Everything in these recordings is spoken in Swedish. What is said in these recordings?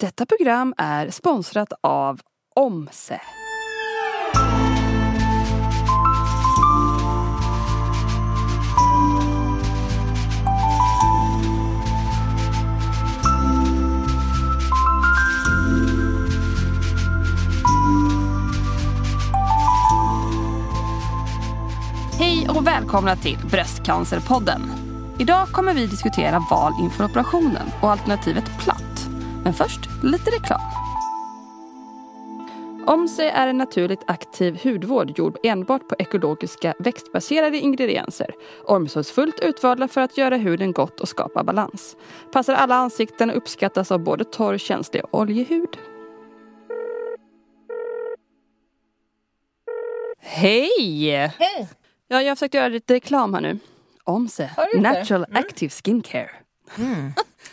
Detta program är sponsrat av Omse. Hej och välkomna till Bröstcancerpodden. Idag kommer vi diskutera val inför operationen och alternativet platt. Men först lite reklam. Omse är en naturligt aktiv hudvård gjord enbart på ekologiska växtbaserade ingredienser. Omsorgsfullt utvalda för att göra huden gott och skapa balans. Passar alla ansikten och uppskattas av både torr, känslig och oljehud. Hej! Hej! Ja, jag har försökt göra lite reklam här nu. Omse? Natural Active Skincare.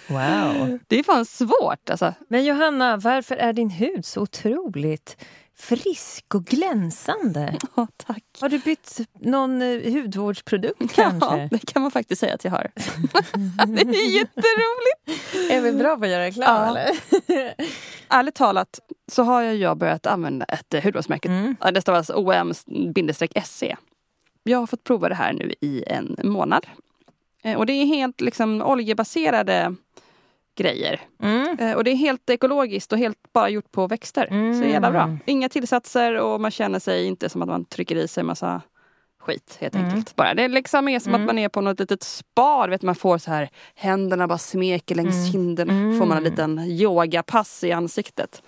Wow. Det är fan svårt alltså. Men Johanna, varför är din hud så otroligt frisk och glänsande? Ja, tack. Har du bytt någon eh, hudvårdsprodukt Ja, kanske? det kan man faktiskt säga att jag har. det är jätteroligt. Är vi bra på att göra reklam Ja. eller? Ärligt talat så har jag börjat använda ett eh, hudvårdsmärke. Mm. Ja, Det stavas OM-SC. Jag har fått prova det här nu i en månad. Eh, Och det är helt liksom oljebaserade grejer. Mm. Eh, Och det är helt ekologiskt och helt bara gjort på växter. Så det är jävla bra. Mm. Inga tillsatser och man känner sig inte som att man trycker i sig massa skit helt Mm. enkelt. Bara. Det är liksom är som att man är på något litet spa. Vet, man får så här händerna bara smeker längs Mm. kinden. Mm. Får man en liten yogapass i ansiktet.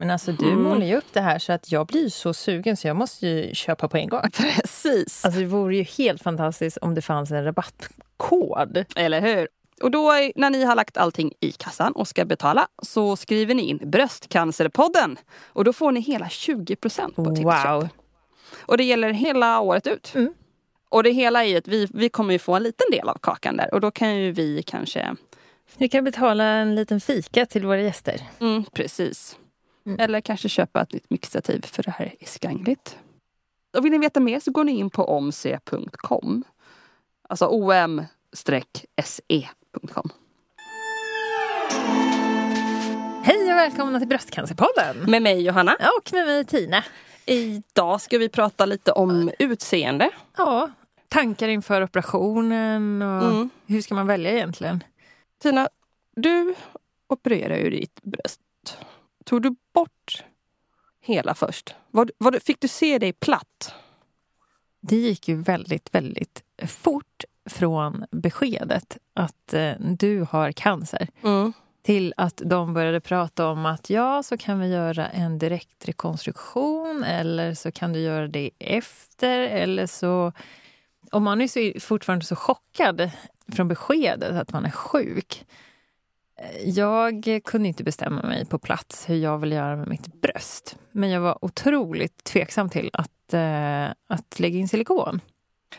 Men alltså du Mm. målar ju upp det här så att jag blir så sugen så jag måste ju köpa på en gång. Precis. Alltså det vore ju helt fantastiskt om det fanns en rabattkod. Eller hur? Och då är- när ni har lagt allting i kassan och ska betala så skriver ni in Bröstcancerpodden. Och då får ni hela 20 på sitt Wow. Och det gäller hela året ut. Mm. Och det hela är ju att vi, vi kommer ju få en liten del av kakan där. Och då kan ju vi kanske... Vi kan betala en liten fika till våra gäster. Mm, precis. Mm. Eller kanske köpa ett nytt mixtativ för det här är skangligt. Och vill ni veta mer så går ni in på omc.com. Alltså om-se.com. Hej och välkomna till Bröstcancerpodden! Med mig Johanna. Och med mig Tina. Idag ska vi prata lite om utseende. Ja, tankar inför operationen och Mm. hur ska man välja egentligen? Tina, du opererar ju ditt bröst. Tog du bort hela först? Var, var, fick du se dig platt? Det gick ju väldigt, väldigt fort från beskedet att eh, du har cancer Mm. till att de började prata om att ja, så kan vi göra en direktrekonstruktion eller så kan du göra det efter eller så... Och man är så, fortfarande så chockad från beskedet att man är sjuk. Jag kunde inte bestämma mig på plats hur jag vill göra med mitt bröst. Men jag var otroligt tveksam till att, eh, att lägga in silikon.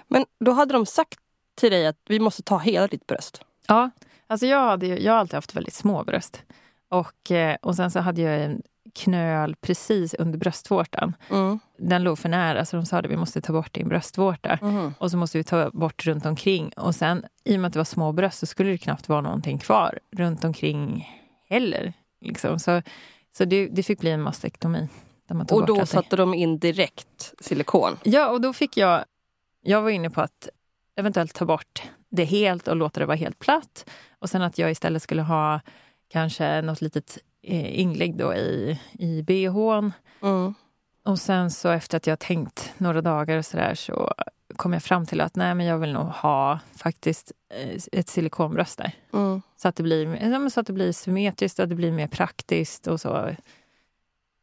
Men då hade de sagt till dig att vi måste ta hela ditt bröst. Ja, alltså jag, hade, jag har alltid haft väldigt små bröst. Och, eh, och sen så hade jag en knöl precis under bröstvårtan. Mm. Den låg för nära så de sa att vi måste ta bort din bröstvårta. Mhm. Och så måste vi ta bort runt omkring. Och sen i och med att det var små bröst så skulle det knappt vara någonting kvar runt omkring heller. Liksom. Så, så det, det fick bli en mastektomi. Och då satte de in direkt silikon. Ja, och då fick jag... Jag var inne på att eventuellt ta bort det helt och låta det vara helt platt. Och sen att jag istället skulle ha kanske något litet inlägg då i, i bhn. Mm. Och sen så efter att jag tänkt några dagar och så där så kom jag fram till att nej, men jag vill nog ha faktiskt eh, ett silikonbröst där. Mm. Så att det blir, så att det blir symmetriskt och att det blir mer praktiskt och så.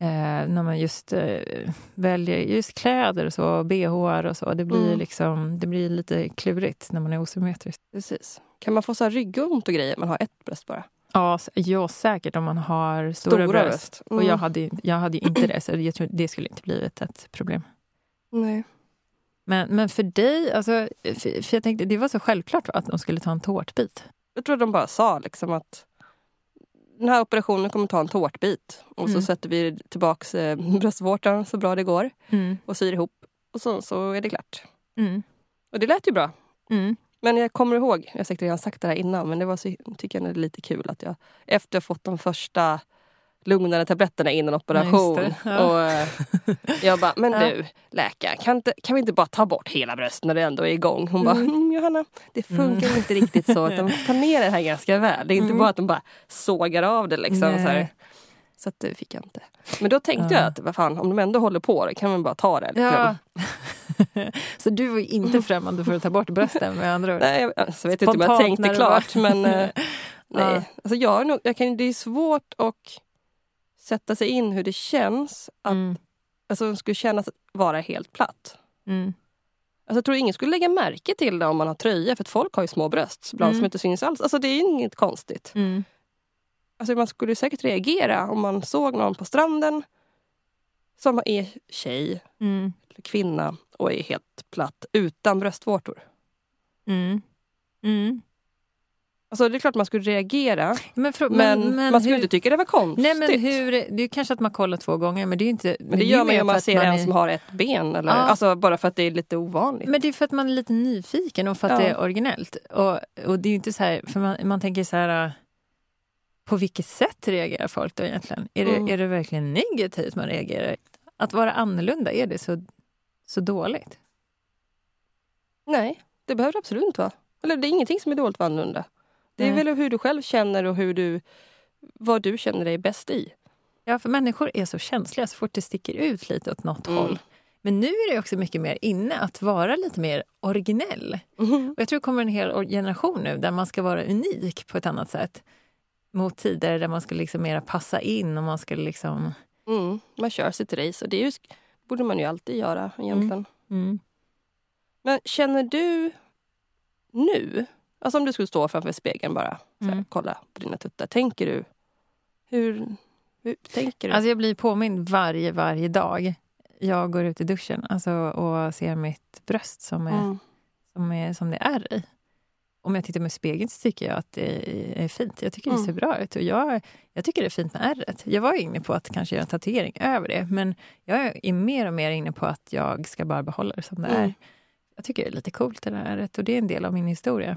Eh, när man just eh, väljer just kläder och så, bh och så. Det blir, Mm. liksom, det blir lite klurigt när man är osymmetrisk. Precis. Kan man få så här ryggont och grejer man har ett bröst bara? Ja, ja, säkert om man har stora, Stora bröst. bröst. Och Mm. jag hade, ju- jag hade inte det, så jag tror, det skulle inte blivit ett problem. Nej. Men, men för dig, alltså, för, för jag tänkte, det var så självklart att de skulle ta en tårtbit. Jag tror de bara sa liksom att den här operationen kommer ta en tårtbit. Och så Mm. sätter vi tillbaks eh, bröstvårtan så bra det går. Mm. Och syr ihop. Och så, så är det klart. Mm. Och det lät ju bra. Mm. Men jag kommer ihåg, jag har säkert redan sagt det här innan, men det var så, tycker jag är lite kul att jag efter jag fått de första lugnande tabletterna innan operation. det, ja. Och eh, jag bara, men Ja. du läkare, kan, inte, kan vi inte bara ta bort hela bröstet när det ändå är igång? Hon bara, mm, Johanna, det funkar inte riktigt så. Att de tar ner det här ganska väl. Det är inte bara att de bara sågar av det liksom. Så, här. Så att det fick jag inte. Men då tänkte jag att vad fan, om de ändå håller på det kan man bara ta det. liksom. Ja. så du var inte främmande för att ta bort brösten med andra ord? Nej, jag alltså, vet inte om jag tänkte klart var- men eh, nej. Ja. Alltså, jag, nog, jag kan, det är svårt att sätta sig in hur det känns att Mm. alltså, det skulle kännas att vara helt platt. Mm. Alltså, jag tror ingen skulle lägga märke till det om man har tröja för att folk har ju små bröst ibland Mm. som inte syns alls. Alltså det är inget konstigt. Mm. Alltså, man skulle säkert reagera om man såg någon på stranden som är tjej Mm. eller kvinna och är helt platt utan bröstvårtor. Mm. Mm. Alltså det är klart man skulle reagera Men, frå- men, man skulle hur- inte tycka det var konstigt. Nej men hur, det är kanske att man kollar två gånger men det är inte... Men det är gör man ju om man ser en är- som har ett ben. Eller, Ja. Alltså bara för att det är lite ovanligt. Men det är för att man är lite nyfiken och för att Ja. det är originellt. Och, och det är ju inte så här, för man, man tänker så här... På vilket sätt reagerar folk då egentligen? Är det, Mm. är det verkligen negativt man reagerar? Att vara annorlunda, är det så, så dåligt? Nej, det behöver det absolut inte vara. Eller det är ingenting som är dåligt med annorlunda. Det är Nej. väl hur du själv känner och hur du, vad du känner dig bäst i. Ja, för människor är så känsliga så fort det sticker ut lite åt något Mm. håll. Men nu är det också mycket mer inne att vara lite mer originell. Mhm. Och jag tror det kommer en hel generation nu där man ska vara unik på ett annat sätt. Mot tider där man skulle liksom mera passa in och man skulle liksom... Mm. Man kör sitt race och det ju, borde man ju alltid göra egentligen. Mm. Men känner du nu, alltså om du skulle stå framför spegeln bara, här, Mm. kolla på dina tuttar. Tänker du, hur, hur tänker du? Alltså jag blir påmind varje, varje dag. Jag går ut i duschen alltså, och ser mitt bröst som, är, mm. som, är, som det är i. Om jag tittar mig i spegeln så tycker jag att det är fint. Jag tycker det Mm. ser bra ut. Och jag, jag tycker det är fint med ärret. Jag var inne på att kanske göra en tatuering över det. Men jag är mer och mer inne på att jag ska bara behålla det som det Mm. är. Jag tycker det är lite coolt det där ärret och det är en del av min historia.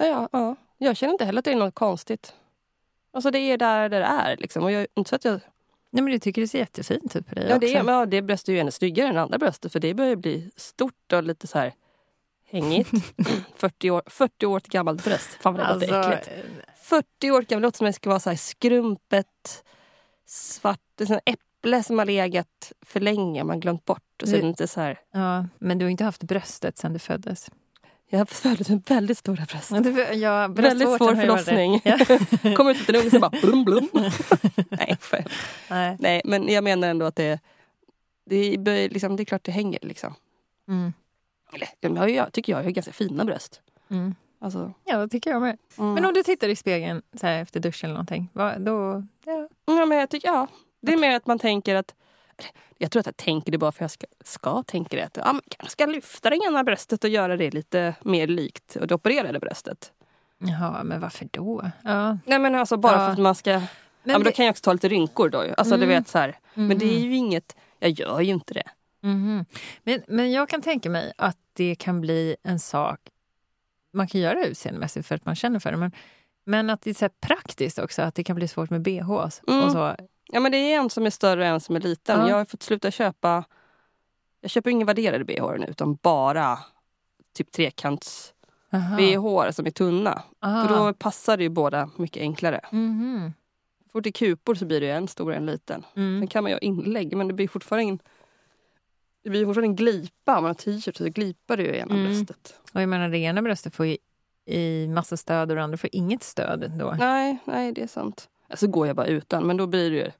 Ja, ja, ja. Jag känner inte heller att det är något konstigt. Alltså det är där det är. Liksom. Och jag, inte så att jag, Nej, men du tycker det ser jättefint ut på dig ja, också. det, är, men, ja, det bröstet är ju ännu snyggare än andra bröstet för det börjar bli stort och lite så här hängigt. 40 år, 40 år gammalt bröst. Fan vad det alltså, låter äckligt. 40 år gammalt, det låter som det ska vara så här skrumpet, svart, sån äpple som har legat för länge, man glömt bort. Och så Det- inte så här, ja, men du har inte haft bröstet sedan du föddes. jag föddes med väldigt stora bröst. Ja, du- Ja, Väldigt svår förlossning. Ja. Kommer ut en unge så bara blum blum. Nej. Nej. Nej, men jag menar ändå att det, det, liksom, det är klart det hänger. Liksom. Mm. Eller, har ju- jag tycker jag har ganska fina bröst. Mm. Alltså, Ja, det tycker jag med. mm. Men om du tittar i spegeln så här efter duschen eller någonting, vad, då... Ja. ja, men jag tycker, ja, det är mer att man tänker att jag tror att jag tänker det bara för att jag ska, ska tänka det. Att, ja, men jag ska lyfta det ena bröstet och göra det lite mer likt det opererade bröstet. Jaha, men varför då? Ja. Nej men alltså bara Ja. för att man ska... Men ja, men då det- kan jag också ta lite rynkor då. Alltså du Mm. vet så här. Men det är ju inget... Jag gör ju inte det. Mhm. Men, men jag kan tänka mig att det kan bli en sak... Man kan göra det utseendemässigt för att man känner för det. Men, men att det är så praktiskt också, att det kan bli svårt med bhs. Mm. Och så. Ja men det är en som är större och en som är liten. Ja. Jag har fått sluta köpa... Jag köper inga värderade bh nu utan bara typ trekants bh som är tunna. Aha. För då passar det ju båda mycket enklare. Så fort det är kupor så blir det ju en stor och en liten. Mm. Sen kan man göra inlägg men det blir fortfarande en, det blir fortfarande en glipa. Om man har t-shirt så glipar det ju ena Mm. bröstet. Och jag menar, det ena bröstet får ju i massa stöd och det andra får inget stöd. Då. Nej, nej det är sant. Alltså går jag bara utan men då blir det ju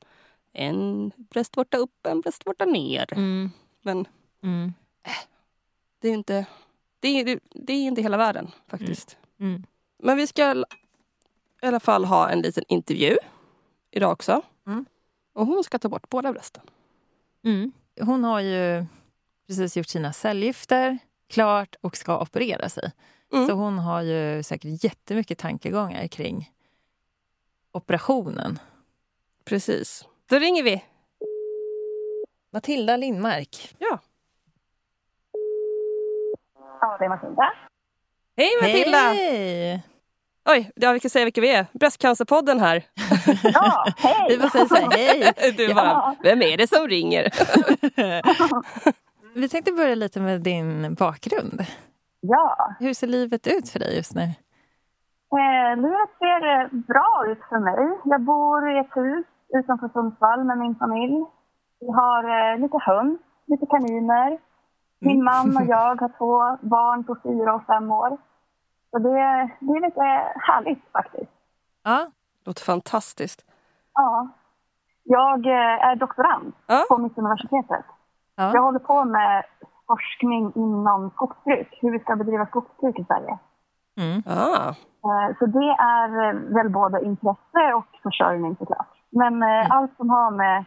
en bröstvårta upp, en bröstvårta ner. Mm. Men Mm. det är inte, det är, det, det är inte hela världen faktiskt. Mm. Men vi ska i alla fall ha en liten intervju idag också. Mm. Och hon ska ta bort båda brösten. Mm. Hon har ju precis gjort sina cellgifter klart och ska operera sig. Mm. Så hon har ju säkert jättemycket tankegångar kring operationen. Precis. Då ringer vi. Matilda Lindmark. Ja. Ja, det är Matilda. Hej Matilda! Hej! Oj, ja, vi kan säga vilka vi är. Bröstcancerpodden här. Ja, hej! Vi bara säger så här, hej! Du bara, vem är det som ringer? Vi tänkte börja lite med din bakgrund. Ja, Hur ser livet ut för dig just nu? eh, livet ser eh, bra ut för mig. Jag bor i ett hus utanför Sundsvall med min familj. Vi har eh, lite höns, lite kaniner. Min man och jag har två barn på fyra och fem år. Så det, det är lite härligt faktiskt. Ja, Låter fantastiskt. Ja. Jag eh, är doktorand Ja. på Mittuniversitetet. Jag ja. håller på med forskning inom skogsbruk, hur vi ska bedriva skogsbruk i Sverige. Mm. Ah, Eh, Så det är eh, väl både intresse och försörjning såklart. Men eh, allt som har med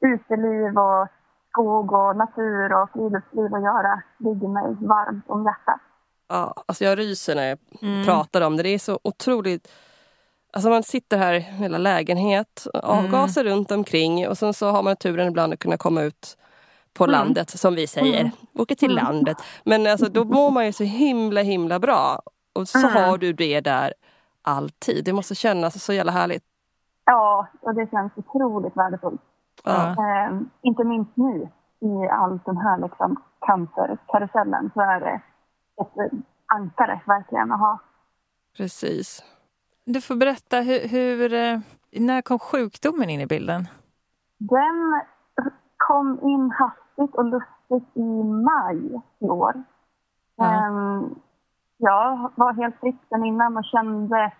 uteliv och skog och natur och friluftsliv att göra ligger mig varmt om hjärtat. Ja, alltså jag ryser när jag Mm. pratar om det. Det är så otroligt... Alltså man sitter här i hela lägenhet, avgaser runt omkring och sen så har man turen ibland att kunna komma ut på landet som vi säger. Åka till landet. Men alltså då mår man ju så himla himla bra. Och så Mm. har du det där alltid. Det måste kännas så jävla härligt. Ja, och det känns otroligt värdefullt. Ja. Eh, inte minst nu i all den här liksom, cancerkarusellen så är det ett ankare verkligen att ha. Precis. Du får berätta, hur, hur, eh, när kom sjukdomen in i bilden? Den kom in hastigt och lustigt i maj i år. Ja. Ehm, jag var helt frisk sen innan och kände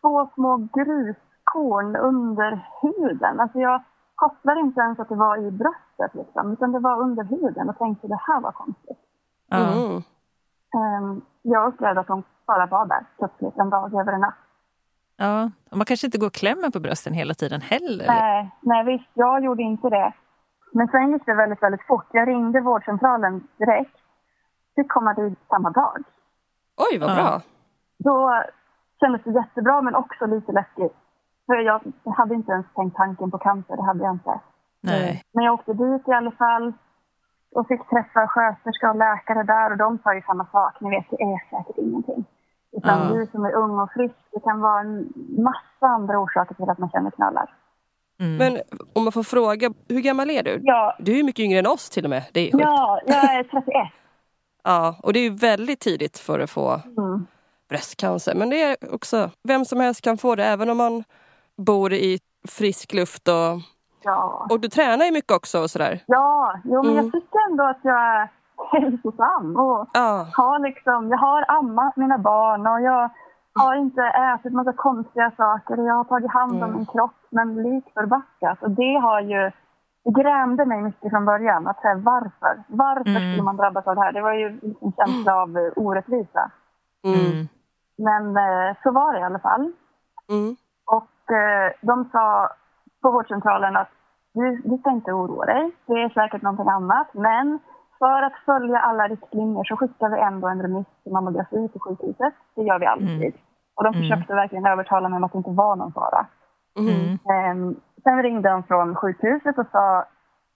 två små gruskorn under huden. Alltså jag kopplade inte ens att det var i bröstet, liksom, utan det var under huden och tänkte det här var konstigt. Ja. Mm. Ehm, jag upplevde att de bara var där plötsligt en dag över en natt. Ja. Och man kanske inte går och klämmer på brösten hela tiden heller. Nej, nej visst, jag gjorde inte det. Men sen gick det väldigt, väldigt fort. Jag ringde vårdcentralen direkt. Fick komma dit samma dag. Oj, vad Ja. bra. Då kändes det jättebra, men också lite läskigt. För jag hade inte ens tänkt tanken på cancer, det hade jag inte. Nej. Men jag åkte dit i alla fall och fick träffa sköterska och läkare där och de sa ju samma sak. Ni vet, det är säkert ingenting. Utan Ja. du som är ung och frisk, det kan vara en massa andra orsaker till att man känner knölar. Mm. Men om man får fråga, hur gammal är du? Ja, Du är ju mycket yngre än oss till och med. Det är sjukt. ja jag är 31. Ja, och det är ju väldigt tidigt för att få Mm. bröstcancer. Men det är också, vem som helst kan få det även om man bor i frisk luft och, Ja. och du tränar ju mycket också och sådär. Ja, jo, men Mm. jag tycker ändå att jag är hälsosam. Och Ja, har liksom, jag har ammat mina barn och jag har inte ätit massa konstiga saker och jag har tagit hand om Mm. min kropp, men lik förbaskat. Och det har ju det grämde mig mycket från början. Att säga varför? Varför Mm. skulle man drabbas av det här? Det var ju en känsla av eh, orättvisa. mm, Mm. Men eh, så var det i alla fall. mm, Och eh, de sa på vårdcentralen att du, du ska inte oroa dig. Det är säkert någonting annat. Men för att följa alla riktlinjer så skickar vi ändå en remiss till mammografi på sjukhuset. Det gör vi alltid. Mm. Och de Mm. försökte verkligen övertala mig om att det inte var någon fara. mm. Mm. Ehm, sen ringde de från sjukhuset och sa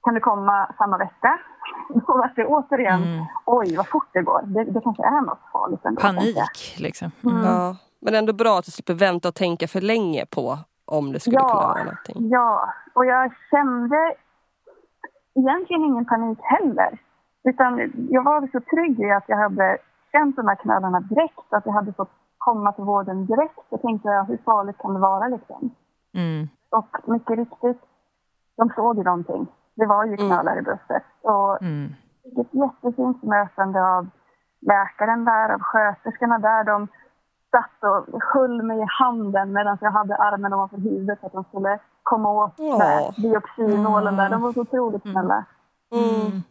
kan du komma samma vecka? Då var det återigen, Mm. oj vad fort det går. Det, det kanske är något farligt ändå. Panik, liksom. Mm. Ja. Men ändå bra att du slipper vänta och tänka för länge på om det skulle Ja. kunna vara någonting. Ja, och jag kände egentligen ingen panik heller. Utan jag var så trygg i att jag hade känt de här knölarna direkt, att jag hade fått komma till vården direkt. Jag tänkte, ja, hur farligt kan det vara liksom? Mm. Och mycket riktigt, de såg ju någonting. Det var ju knölar i bröstet. Och Mm. ett jättefint bemötande av läkaren där, av sköterskorna där. De satt och höll mig i handen medan jag hade armen ovanför huvudet för att de skulle komma åt med dioxinnålen där. De var så otroligt snälla. Mm.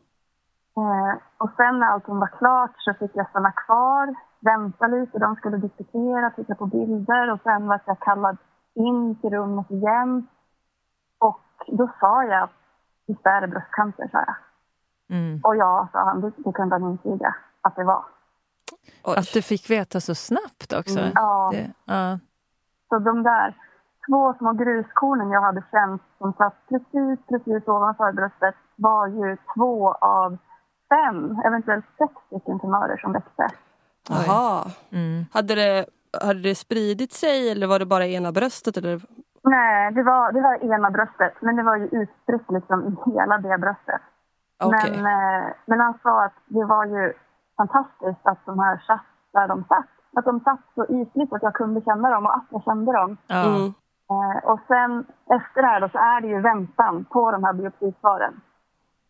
Eh, och sen när allting var klart så fick jag stanna kvar, vänta lite. De skulle diskutera, titta på bilder och sen var jag kallad in till rummet igen. Och då sa jag att visst är det bröstcancer, sa jag. Mm. Och ja, sa han, det, det kunde han intyga att det var. Oj. Att du fick veta så snabbt också. Mm. Ja, Det, ja. så de där två små gruskornen jag hade känt som satt precis, precis ovanför bröstet var ju två av fem, eventuellt sex stycken tumörer som växte. Jaha. Mm. Hade det, hade det spridit sig eller var det bara ena bröstet? Eller? Nej, det var, det var ena bröstet, men det var ju utspritt liksom i hela det bröstet. Okej. Men, eh, men han sa att det var ju fantastiskt att de här satt där de satt. Att de satt så ytligt att jag kunde känna dem och att jag kände dem. Mm. Eh, och sen efter det här då så är det ju väntan på de här biopsisvaren.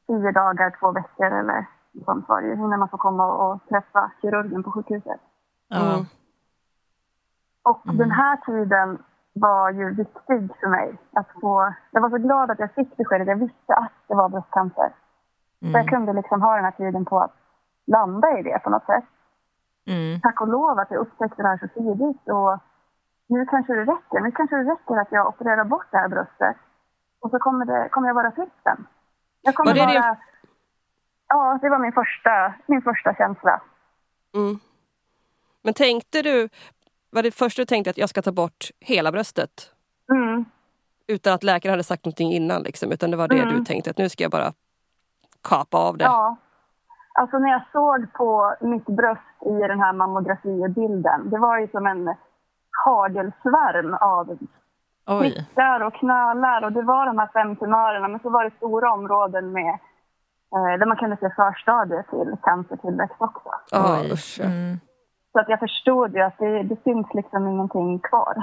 Tio dagar, två veckor eller sånt var det ju innan man får komma och, och träffa kirurgen på sjukhuset. Ja. Mm. Och Mm. den här tiden var ju viktig för mig. Att få, jag var så glad att jag fick beskedet. Jag visste att det var bröstcancer. Så jag Mm. kunde liksom ha den här tiden på att landa i det på något sätt. Mm. Tack och lov att jag upptäckte det här så tidigt. Och nu kanske det räcker. Nu kanske det räcker att jag opererar bort det här bröstet. Och så kommer, det, kommer jag vara frisk sen. Jag kommer Var det det- vara... Ja, det var min första, min första känsla. Mm. Men tänkte du, var det första du tänkte att jag ska ta bort hela bröstet? Mm. Utan att läkaren hade sagt någonting innan liksom, utan det var det Mm. du tänkte att nu ska jag bara kapa av det. Ja. Alltså när jag såg på mitt bröst i den här mammografibilden, det var ju som en hagelsvärm av prickar och knölar och det var de här fem tumörerna men så var det stora områden med eh, där man kunde se förstadier till cancertillväxt också. Oj. Mm. Så att jag förstod ju att det, det finns liksom ingenting kvar.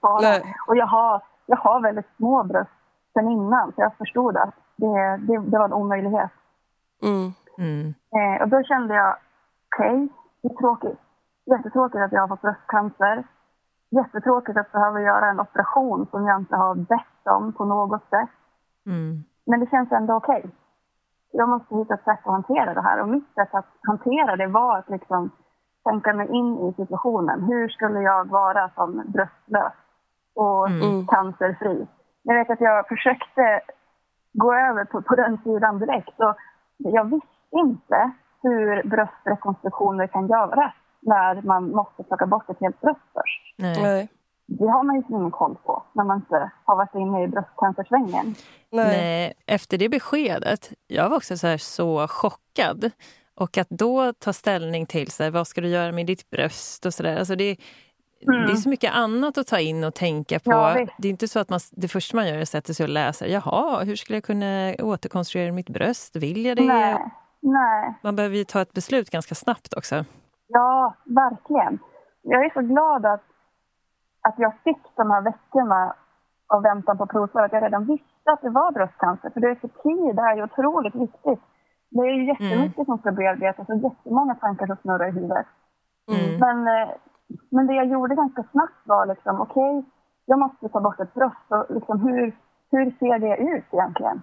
Och jag har, jag har väldigt små bröst sen innan så jag förstod att det, det, det var en omöjlighet. Mm. Mm. Eh, och då kände jag, okej, det är tråkigt. Jättetråkigt att jag har fått bröstcancer. Jättetråkigt att behöva göra en operation som jag inte har bett om på något sätt. Mm. Men det känns ändå okej. Jag måste hitta ett sätt att hantera det här. Och mitt sätt att hantera det var att liksom tänka mig in i situationen. Hur skulle jag vara som bröstlös och Mm. cancerfri? Jag vet att jag försökte gå över på, på den sidan direkt. Och jag visste inte hur bröstrekonstruktioner kan göras när man måste plocka bort ett helt bröst först. Nej. Det har man ju ingen koll på när man inte har varit inne i bröstcancersvängen. Nej. Nej, efter det beskedet, jag var också så, här så chockad. Och att då ta ställning till så här, vad ska du göra med ditt bröst och sådär. Alltså det, Mm. det är så mycket annat att ta in och tänka på. Ja, det är inte så att man, det första man gör är att sätta sig och läsa. Jaha, hur skulle jag kunna återkonstruera mitt bröst? Vill jag det? Nej, nej. Man behöver ju ta ett beslut ganska snabbt också. Ja, verkligen. Jag är så glad att, att jag fick de här veckorna av väntan på provsvar. Att jag redan visste att det var bröstcancer. För det är för tid, det här är otroligt viktigt. Det är ju jättemycket som ska bearbetas och jättemånga tankar som snurrar i huvudet. Mm. Men, eh, men det jag gjorde ganska snabbt var liksom, okej, jag måste ta bort ett bröst. Och liksom, hur, hur ser det ut egentligen?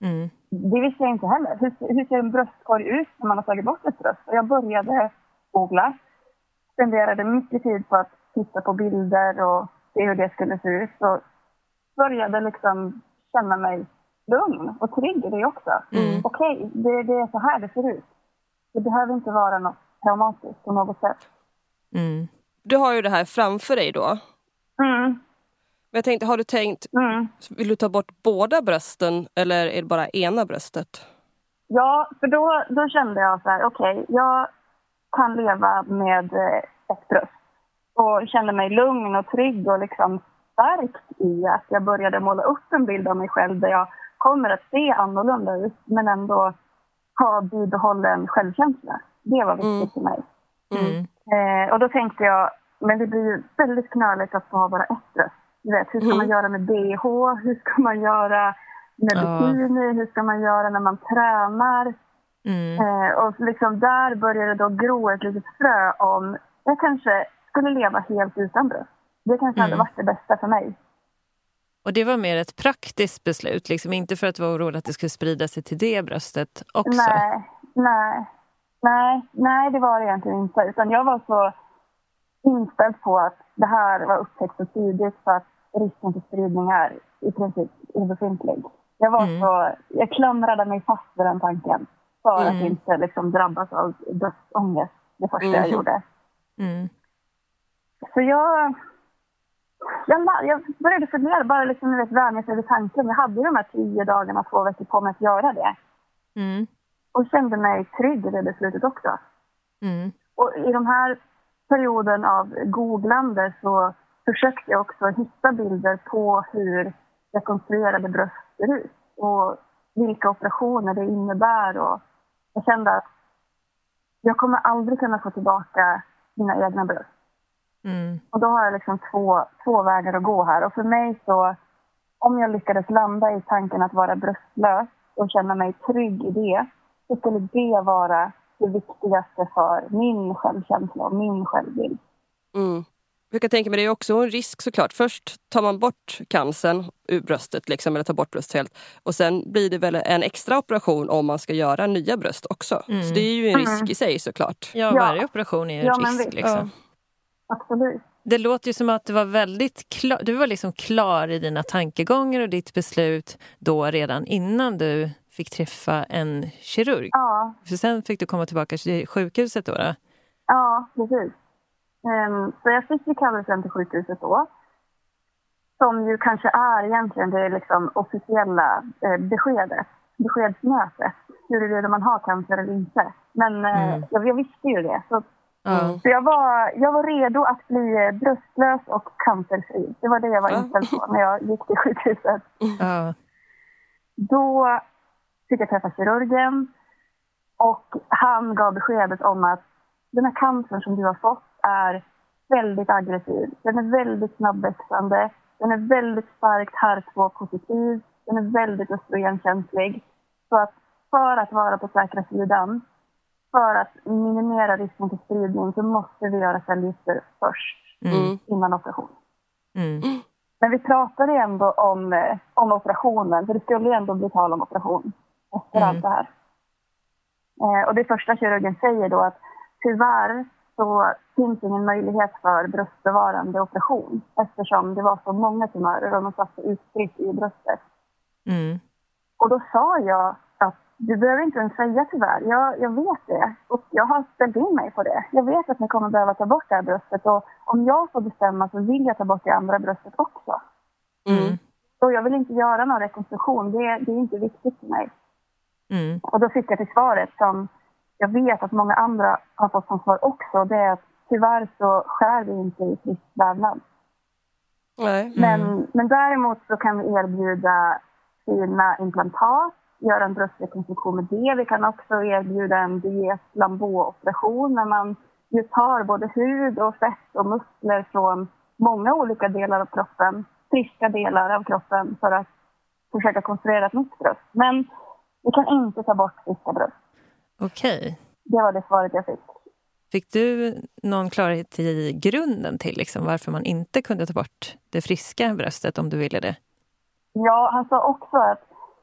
Mm. Det visste jag inte heller. Hur, hur ser en bröstkorg ut när man har tagit bort ett bröst? Och jag började googla. Spenderade mycket tid på att titta på bilder och se hur det skulle se ut. Och började liksom känna mig lugn och trygg i det också. Mm. Okej, det, det är så här det ser ut. Det behöver inte vara något traumatiskt på något sätt. Mm. Du har ju det här framför dig då. Mm, Men jag tänkte, har du tänkt, mm. vill du ta bort båda brösten eller är det bara ena bröstet? Ja, för då, då kände jag så här, okej, jag kan leva med eh, ett bröst. Och kände mig lugn och trygg och liksom stärkt i att jag började måla upp en bild av mig själv där jag kommer att se annorlunda ut men ändå ha bibehållen självkänsla. Det var viktigt för mig. Mm. Eh, och då tänkte jag, men det blir ju väldigt knöligt att få ha bara ett bröst. Du vet, hur ska Mm. man göra med bh? Hur ska man göra med Ja. bikini? Hur ska man göra när man tränar? Mm. Eh, och liksom där började då gro ett litet frö om jag kanske skulle leva helt utan bröst. Det kanske hade Mm. varit det bästa för mig. Och det var mer ett praktiskt beslut, liksom inte för att du var orolig att det skulle sprida sig till det bröstet också? Nej, nej, nej, nej, det var det egentligen inte. Utan jag var så inställd på att det här var upptäckt så tidigt så att risken för spridning är i princip obefintlig. Jag var Mm. så, jag klamrade mig fast vid den tanken för att Mm. inte liksom drabbas av dödsångest det första jag Mhm. gjorde. Mm. Så jag, jag, jag började fundera, bara liksom, vet, vänja sig vid tanken. Jag hade de här tio dagarna, två veckor på mig att göra det. Mm. Och kände mig trygg i det beslutet också. Mm. Och i de här perioden av googlande så försökte jag också hitta bilder på hur rekonstruerade bröst ser ut och vilka operationer det innebär. Och jag kände att jag kommer aldrig kunna få tillbaka mina egna bröst. Mm. Och då har jag liksom två, två vägar att gå här. Och för mig så, om jag lyckades landa i tanken att vara bröstlös och känna mig trygg i det, så skulle det vara det viktigaste för min självkänsla och min självbild. Mm. Jag kan tänka mig det är också en risk såklart. Först tar man bort cancern ur bröstet, liksom, eller tar bort bröstet helt. Och sen blir det väl en extra operation om man ska göra nya bröst också. Mm. Så det är ju en risk i sig såklart. Ja, Ja. varje operation är ju en Ja, men risk. Liksom. Absolut. Det låter ju som att du var väldigt klar, du var liksom klar i dina tankegångar och ditt beslut då redan innan du fick träffa en kirurg. Ja, För sen fick du komma tillbaka till sjukhuset då? då? ja precis. Ehm, så jag fick ju kallelsen till sjukhuset då. Som ju kanske är egentligen det liksom officiella eh, beskedet, beskedsmötet. Huruvida man har cancer eller inte. Men eh, Mm. jag, jag visste ju det. Så. Mm. Så jag var, jag var redo att bli eh, bröstlös och cancerfri. Det var det jag var inställd på när jag gick till sjukhuset. Ja. Då fick jag träffa kirurgen och han gav beskedet om att den här cancern som du har fått är väldigt aggressiv. Den är väldigt snabbväxande. Den är väldigt starkt HER2-positiv. Den är väldigt östrogenkänslig. Så att för att vara på säkra sidan, för att minimera risken för spridning, så måste vi göra cellgifter först Mm. innan operation. Mm. Men vi pratade ändå om, eh, om operationen, för det skulle ändå bli tal om operation efter Mm. allt det här. Eh, och det första kirurgen säger då att tyvärr så finns ingen möjlighet för bröstbevarande operation eftersom det var så många tumörer och de satt utspritt i bröstet. Mm. Och då sa jag att du behöver inte ens säga tyvärr, jag, jag vet det och jag har ställt in mig på det. Jag vet att ni kommer behöva ta bort det här bröstet och om jag får bestämma så vill jag ta bort det andra bröstet också. Mm. Och jag vill inte göra någon rekonstruktion, det, det är inte viktigt för mig. Mm. Och då fick jag till svaret som jag vet att många andra har fått som svar också. Det är att tyvärr så skär vi inte i frisk vävnad. Nej. Men, men däremot så kan vi erbjuda fina implantat, göra en bröstrekonstruktion med det. Vi kan också erbjuda en diet operation när man ju tar både hud och fett och muskler från många olika delar av kroppen, friska delar av kroppen för att försöka konstruera ett nytt bröst. Men vi kan inte ta bort friska bröst. Okej. Det var det svaret jag fick. Fick du någon klarhet i grunden till liksom, varför man inte kunde ta bort det friska bröstet om du ville det? Ja, han sa också att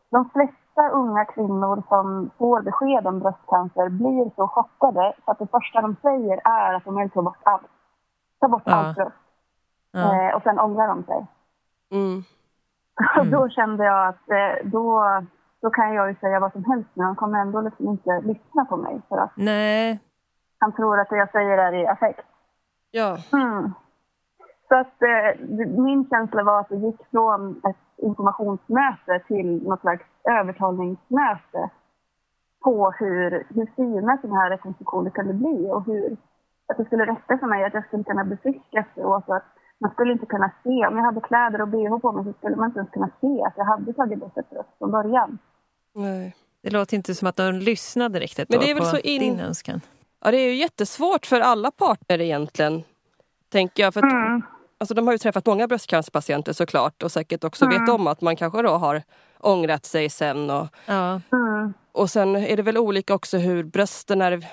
de flesta unga kvinnor som får besked om bröstcancer blir så chockade så att det första de säger är att de vill ta bort allt. Ta bort Ja. allt bröst. Ja. Eh, och sen ångrar de sig. Mm. Och då kände jag att eh, då, då kan jag ju säga vad som helst men han kommer ändå liksom inte lyssna på mig för att Nej. han tror att det jag säger är i affekt. Ja. Mm. Så att eh, min känsla var att det gick från ett informationsmöte till något slags övertalningsmöte på hur, hur fina sådana här rekonstruktioner kunde bli och hur att det skulle räcka för mig att jag skulle kunna bli frisk efteråt att man skulle inte kunna se, om jag hade kläder och bh på mig så skulle man inte ens kunna se att jag hade tagit bort ett bröst från början. Nej. Det låter inte som att de lyssnade riktigt Men det är väl på så in- din önskan. ja, det är ju jättesvårt för alla parter egentligen. Tänker jag. För att, Mm. alltså, de har ju träffat många bröstcancerpatienter såklart och säkert också Mm. vet om att man kanske då har ångrat sig sen. Och, Ja. Mm. och sen är det väl olika också hur brösten är,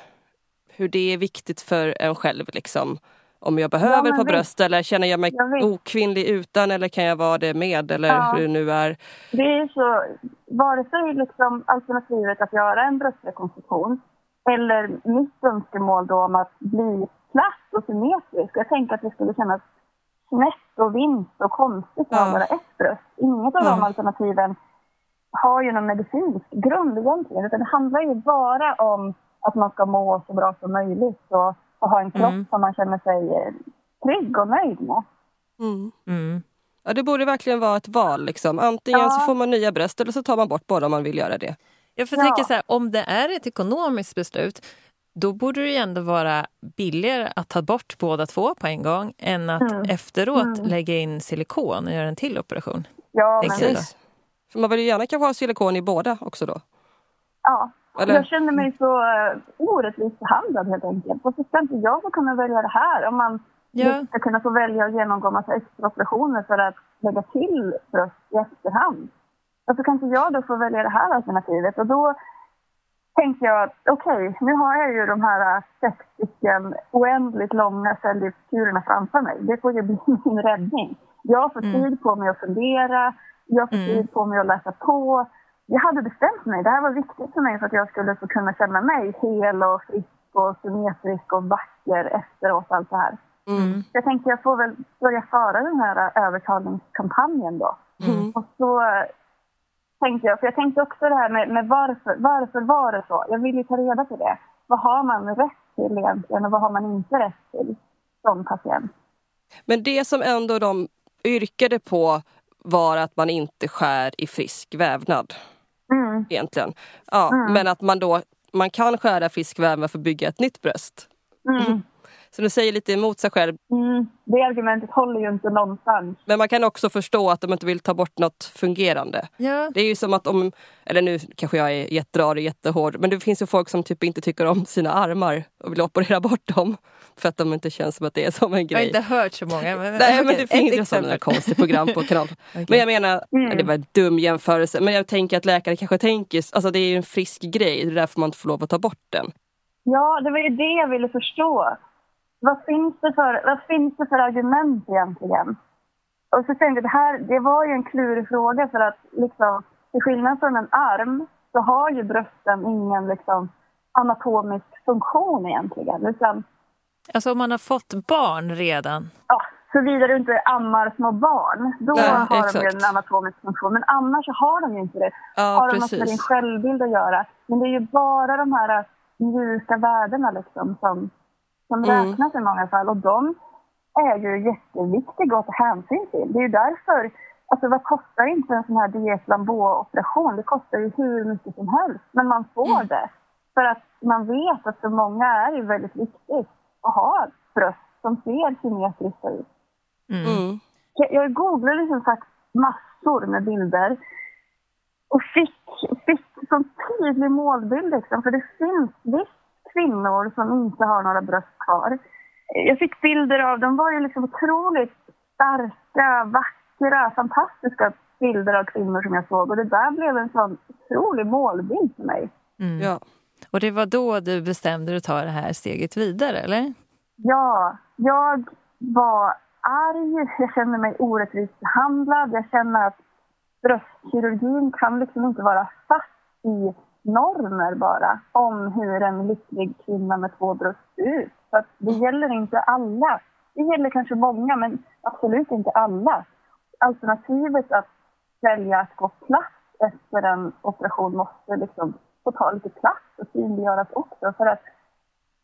hur det är viktigt för en själv. Liksom. Om jag behöver men på visst. bröst eller känner jag mig vet. okvinnlig utan eller kan jag vara det med eller Ja. hur det nu är. Det är så, vare sig liksom alternativet att göra en bröstrekonstruktion eller mitt önskemål då om att bli platt och symmetrisk. Jag tänker att det skulle kännas snett och vinst och konstigt att Ja. bara ett bröst. Inget av de Ja. alternativen har ju någon medicinsk grund egentligen. Utan det handlar ju bara om att man ska må så bra som möjligt och, och ha en kropp Mm. som man känner sig eh, trygg och nöjd med. Mm. Mm. Ja, det borde verkligen vara ett val. Liksom. Antingen Ja. så får man nya bröst eller så tar man bort båda om man vill göra det. Jag får Ja. tänka så här, om det är ett ekonomiskt beslut, då borde det ju ändå vara billigare att ta bort båda två på en gång än att Mm. efteråt Mm. lägga in silikon och göra en till operation. Ja. Precis. För man vill ju gärna kanske ha silikon i båda också då. ja. Eller? Jag känner mig så uh, orättvist behandlad helt enkelt. Varför ska inte jag få kunna välja det här? Om man Ja. ska kunna få välja att genomgå massa extra operationer för att lägga till bröst i efterhand. Varför kan inte jag då få välja det här alternativet? Och då tänkte jag att okej, nu har jag ju de här äh, sex stycken oändligt långa cellgiftskurerna framför mig. Det får ju bli min räddning. Jag får Mm. tid på mig att fundera, jag får Mm. tid på mig att läsa på. Jag hade bestämt mig. Det här var viktigt för mig för att jag skulle få kunna känna mig hel och frisk och symmetrisk och vacker efteråt allt det här. Mm. Jag tänkte jag får väl börja föra den här äh, övertalningskampanjen då. Mm. Och så tänkte jag, för jag tänkte också det här med, med varför, varför var det så? Jag vill ju ta reda på det. Vad har man rätt till egentligen och vad har man inte rätt till som patient? Men det som ändå de yrkade på var att man inte skär i frisk vävnad Mm. egentligen. Ja, Mm. Men att man då man kan skära frisk vävnad för att bygga ett nytt bröst. Mm. Så du säger lite emot sig själv. Mm. Det argumentet håller ju inte någonstans. Men man kan också förstå att de inte vill ta bort något fungerande. Ja. Det är ju som att om, eller nu kanske jag är jätterar och jättehård, men det finns ju folk som typ inte tycker om sina armar och vill operera bort dem. För att de inte känns som att det är som en Jag har grej. inte hört så många. Men, Nej men det finns ju sådana konstiga program på kanal. Okej. Men jag menar, Mm. det var en dum jämförelse, men jag tänker att läkare kanske tänker, alltså det är ju en frisk grej, det är därför man inte får lov att ta bort den. Ja, det var ju det jag ville förstå. Vad finns det för, vad finns det för argument egentligen? Och så tänkte jag, det här det var ju en klurig fråga för att liksom, till skillnad från en arm så har ju brösten ingen liksom, anatomisk funktion egentligen. Utan, Alltså om man har fått barn redan. ja, såvida du inte ammar små barn, då Nej, har de ju exakt. en anatomisk funktion. Men annars så har de ju inte det. Ja har de något med din självbild att göra. Men det är ju bara de här mjuka värdena liksom som, som Mm. räknas i många fall. Och de är ju jätteviktiga att ta hänsyn till. Det är ju därför, alltså vad kostar inte en sån här diet-lambeau-operation? Det kostar ju hur mycket som helst. Men man får Mm. det. För att man vet att för många är det väldigt viktigt att ha bröst som ser symmetriska ut. Mm. Mm. Jag, jag googlade som sagt massor med bilder och fick, fick som tydlig målbild. Liksom, för det finns visst kvinnor som inte har några bröst kvar. Jag fick bilder av, de var ju liksom otroligt starka, vackra, fantastiska bilder av kvinnor som jag såg. Och det där blev en sån otrolig målbild för mig. Mm. Ja. Och det var då du bestämde dig att ta det här steget vidare, eller? Ja, jag var arg. Jag känner mig orättvist behandlad. Jag känner att bröstkirurgin kan liksom inte vara fast i normer bara om hur en lycklig kvinna med två bröst ser ut. För att det gäller inte alla. Det gäller kanske många, men absolut inte alla. Alternativet att välja att gå platt efter en operation måste liksom få ta lite plats och synliggöras också. För att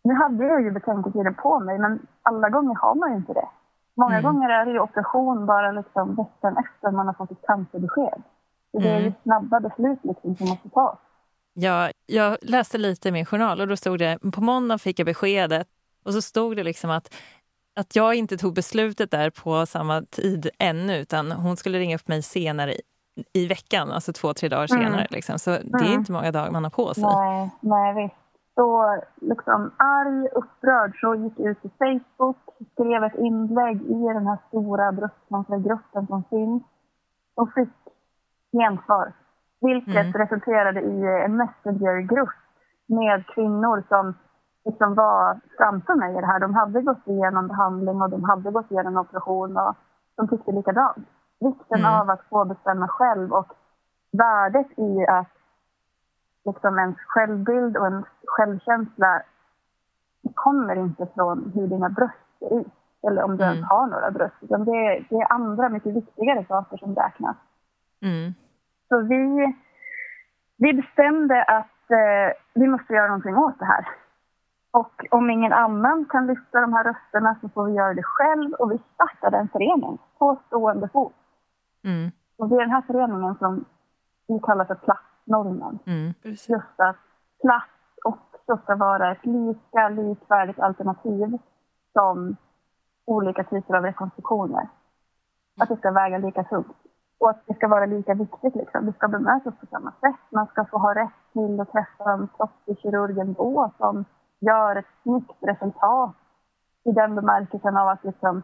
nu hade jag ju betänketiden på mig, men alla gånger har man ju inte det. Många Mm. gånger är det ju operation bara liksom veckan efter man har fått ett cancerbesked. Så det är ju Mm. snabba beslut liksom som måste tas. Ja, jag läste lite i min journal och då stod det på måndag fick jag beskedet och så stod det liksom att, att jag inte tog beslutet där på samma tid ännu utan hon skulle ringa upp mig senare i, i veckan, alltså två, tre dagar Mm. senare. Liksom. Så det är Mm. inte många dagar man har på sig. Nej, nej visst. Så liksom arg, upprörd, så gick jag ut i Facebook, skrev ett inlägg i den här stora bröstcancergruppen som finns och fick gensvar. Vilket Mm. resulterade i en messengergrupp med kvinnor som liksom var framför mig i det här. De hade gått igenom behandling och de hade gått igenom operation och de tyckte likadant. Vikten Mm. av att få bestämma själv och värdet i att liksom ens självbild och ens självkänsla kommer inte från hur dina bröst ser ut eller om du Mm. ens har några bröst. Utan det, är, det är andra mycket viktigare saker som räknas. Mm. Så vi, vi bestämde att eh, vi måste göra någonting åt det här. Och om ingen annan kan lyfta de här rösterna så får vi göra det själv. Och vi startade en förening på stående fot. Mm. Och det är den här föreningen som vi kallar för platsnormen. Mm. Just att plats också också ska vara ett lika likvärdigt alternativ som olika typer av rekonstruktioner. Att det ska väga lika tungt. Och att det ska vara lika viktigt. Liksom. Det ska bemötas på samma sätt. Man ska få ha rätt till att träffa en kirurgen då som gör ett snyggt resultat i den bemärkelsen av att liksom,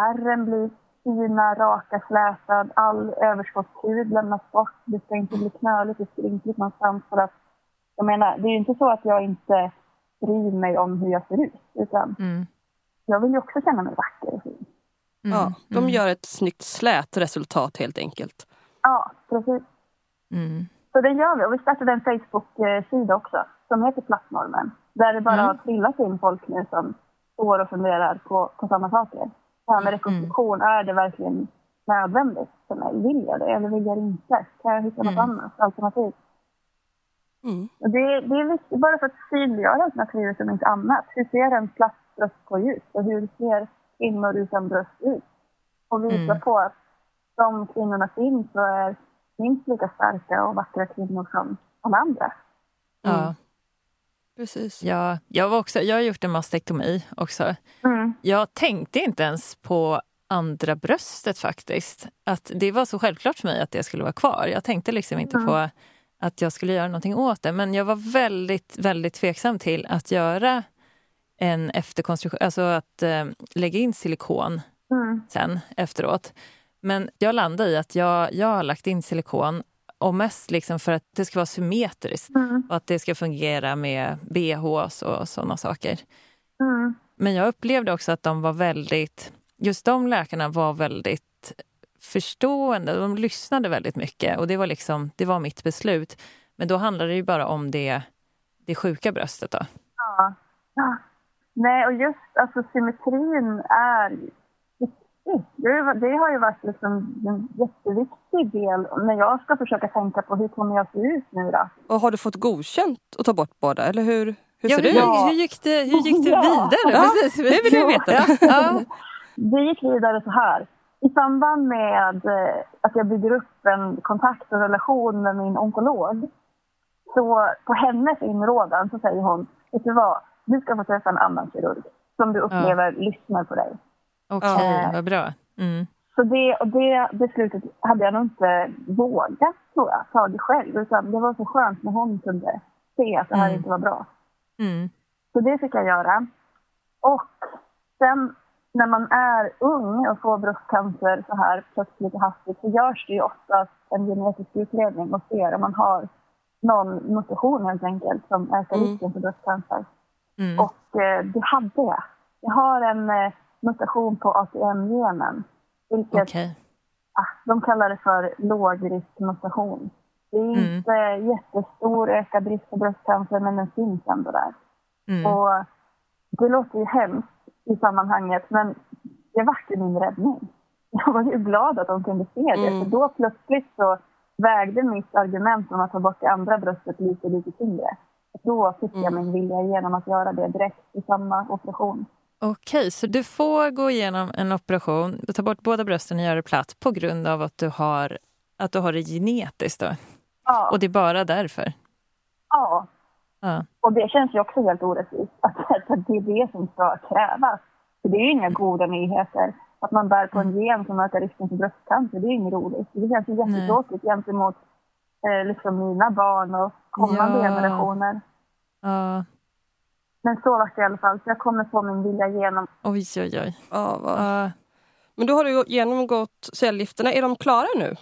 ärren blir fina, raka, slätad, all överskottshud lämnas bort. Det ska inte bli knöligt och skrynkligt någonstans. För att, jag menar, det är ju inte så att jag inte bryr mig om hur jag ser ut. Utan Mm. jag vill ju också känna mig vacker och fin. Mm. Ja, de gör ett snyggt slät resultat helt enkelt. Ja, precis. Mm. Så det gör vi. Och vi startade en Facebook-sida också som heter Plattnormen. Där det bara Mm. har trillat in folk nu som står och funderar på, på samma saker. Det här med rekonstruktion, är det verkligen nödvändigt för mig? Vill jag det eller vill jag inte? Kan jag hitta något Mm. annat alternativ? Mm. Och det, det är viktigt bara för att synliggöra alternativet om inte annat. Hur ser en plats bröstkorg ut? Och hur ser kvinnor utan bröst ut? Och visa Mm. på att de kvinnorna finns och är minst lika starka och vackra kvinnor som alla andra. Ja. Precis. Ja, jag, var också, jag har gjort en mastektomi också. Mm. Jag tänkte inte ens på andra bröstet faktiskt. Att det var så självklart för mig att det skulle vara kvar. Jag tänkte liksom inte Mm. på att jag skulle göra någonting åt det. Men jag var väldigt, väldigt tveksam till att göra en efterkonstruktion, alltså att eh, lägga in silikon Mm. sen efteråt. Men jag landade i att jag, jag har lagt in silikon och mest liksom för att det ska vara symmetriskt Mm. och att det ska fungera med bhs och sådana saker. Mm. Men jag upplevde också att de var väldigt, just de läkarna var väldigt förstående. De lyssnade väldigt mycket och det var liksom, det var mitt beslut. Men då handlade det ju bara om det, det sjuka bröstet då. Ja. ja. Nej, och just alltså symmetrin är viktig. Det, det har ju varit liksom en jätteviktig del när jag ska försöka tänka på hur kommer jag se ut nu då? Och har du fått godkänt att ta bort båda? Eller hur, hur Ja, ser hur, det ut? Ja. hur, gick det, hur gick det Ja. vidare? Ja, Precis. det vill jag veta. Ja, ja. Det gick vidare så här. I samband med eh, att jag bygger upp en kontakt och relation med min onkolog så på hennes inrådan så säger hon, vet du vad, du ska få träffa en annan kirurg som du upplever lyssnar på dig. Okej, Ja. vad bra. Mm. Så det, och det beslutet hade jag nog inte vågat, tror jag, tagit själv. Utan det var så skönt när hon kunde se att det här Mm. inte var bra. Mm. Så det fick jag göra. Och sen när man är ung och får bröstcancer så här plötsligt och hastigt så görs det ju oftast en genetisk utredning och ser om man har någon mutation helt enkelt som ökar Mm. risken för bröstcancer. Mm. Och eh, det hade jag. Jag har en eh, mutation på ATM-genen. Vilket Okej. ah, de kallar det för lågriskmutation. Det är Mm. inte jättestor ökad risk för bröstcancer men den finns ändå där. Mm. Och det låter ju hemskt i sammanhanget men det vart ju min räddning. Jag var ju glad att de kunde se det Mm. för då plötsligt så vägde mitt argument om att ta bort det andra bröstet lite, lite tyngre. Då fick jag Mm. min vilja igenom att göra det direkt i samma operation. Okej, så du får gå igenom en operation, tar bort båda brösten och gör det platt på grund av att du har, att du har det genetiskt. Då. Ja, Och det är bara därför? ja. Ja. Och det känns ju också helt orättvist att, att det är det som ska krävas. För det är ju inga goda nyheter. Att man bär på en gen som ökar risken för bröstcancer, det är inget roligt. Det känns ju jättetråkigt gentemot eh, liksom mina barn och kommande Ja. generationer. Ja. Men så var det i alla fall, så jag kommer få min vilja igenom. Oj, oj, oj. Ja, vad... Ja. Men då har du genomgått cellgifterna. Är de klara nu?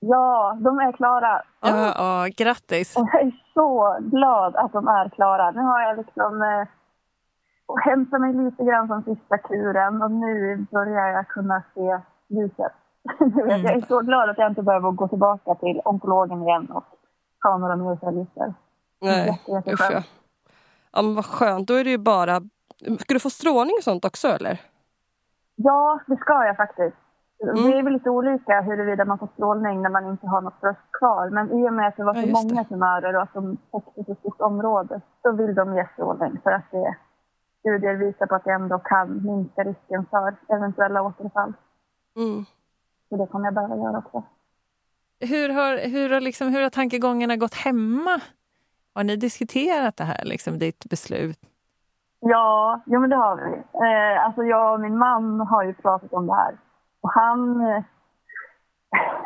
Ja, de är klara. Ja, ja, grattis. Och jag är så glad att de är klara. Nu har jag liksom eh, och hämtat mig lite grann från sista kuren och nu börjar jag kunna se ljuset. Mm. Jag är så glad att jag inte behöver gå tillbaka till onkologen igen och ta några mer cellgifter. Nej, Jätte, usch ja. ja. men vad skönt. Då är det ju bara... Ska du få strålning och sånt också eller? Ja, det ska jag faktiskt. Mm. Det är väl lite olika huruvida man får strålning när man inte har något bröst kvar. Men i och med att det var Ja, så just många tumörer och att de täckte så stort område så vill de ge strålning för att det, studier visar på att det ändå kan minska risken för eventuella återfall. Mm. Så det kommer jag behöva göra också. Hur har, hur, har liksom, hur har tankegångarna gått hemma? Har ni diskuterat det här, liksom, ditt beslut? Ja, jo, men det har vi. Eh, alltså jag och min man har ju pratat om det här. Och han, eh,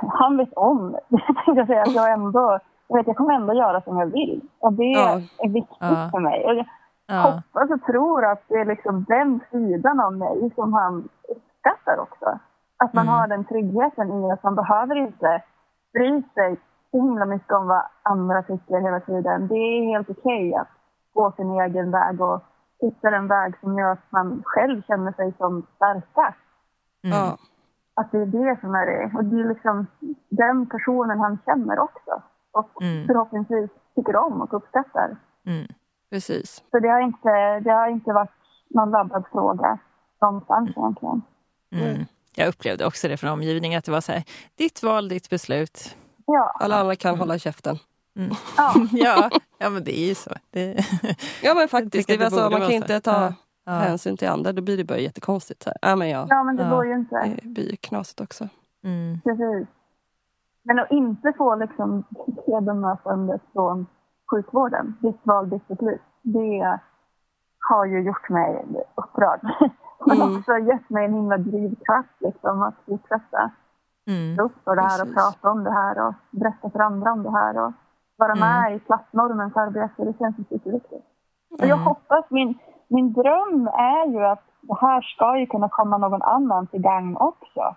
han vet om jag säga, att jag ändå... Jag, vet, jag kommer ändå göra som jag vill. Och det Ja. är viktigt Ja. för mig. Och jag Ja. hoppas och tror att det är liksom den sidan av mig som han uppskattar också. Att man Mm. har den tryggheten i att man behöver inte bry sig så himla mycket om vad andra tycker hela tiden. Det är helt okej att gå sin egen väg och hitta en väg som gör att man själv känner sig som starkast. Mm. Ja. Att det är det som är det. Och det är liksom den personen han känner också. Och Mm. förhoppningsvis tycker om och uppskattar. Mm. Precis. Så det har inte, det har inte varit någon laddad fråga någonstans egentligen. Mm. Jag upplevde också det från omgivningen, att det var så här, ditt val, ditt beslut. Ja, Alla andra kan hålla käften. Mm. ja. ja, ja, men det är ju så. Det, Ja men Jag faktiskt, det det så, borde man kan vara inte så. ta Ja. ja. hänsyn till andra. Då blir det bara jättekonstigt. Så här. Ja, men ja, ja men det Ja. går ju inte. det blir ju knasigt också. Mm. Precis. Men att inte få liksom det bemötandet från sjukvården, ditt val, ditt beslut, det har ju gjort mig upprörd. Men Mm. också gett mig en himla drivkraft liksom, att fortsätta Mm. stå upp för det här och prata om det här och berätta för andra om det här och vara Mm. med i plattnormens arbete. Det känns superviktigt. Och jag Mm. hoppas, min, min dröm är ju att det här ska ju kunna komma någon annan till gagn också.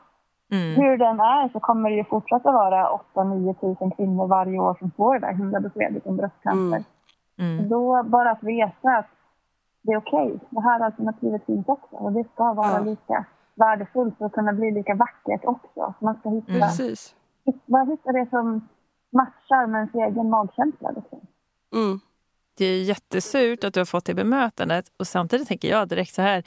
Mm. Hur den är så kommer det ju fortsätta vara 8-9 tusen kvinnor varje år som får det där himla beskedet om bröstcancer. Mm. Mm. Då bara att veta att det är okej, det här alternativet finns också och det ska vara Ja. lika värdefullt för att kunna bli lika vackert också. Man ska hitta, Precis. hitta, hitta det som matchar med ens egen magkänsla. Liksom. Mm. Det är jättesurt att du har fått det bemötandet och samtidigt tänker jag direkt så här,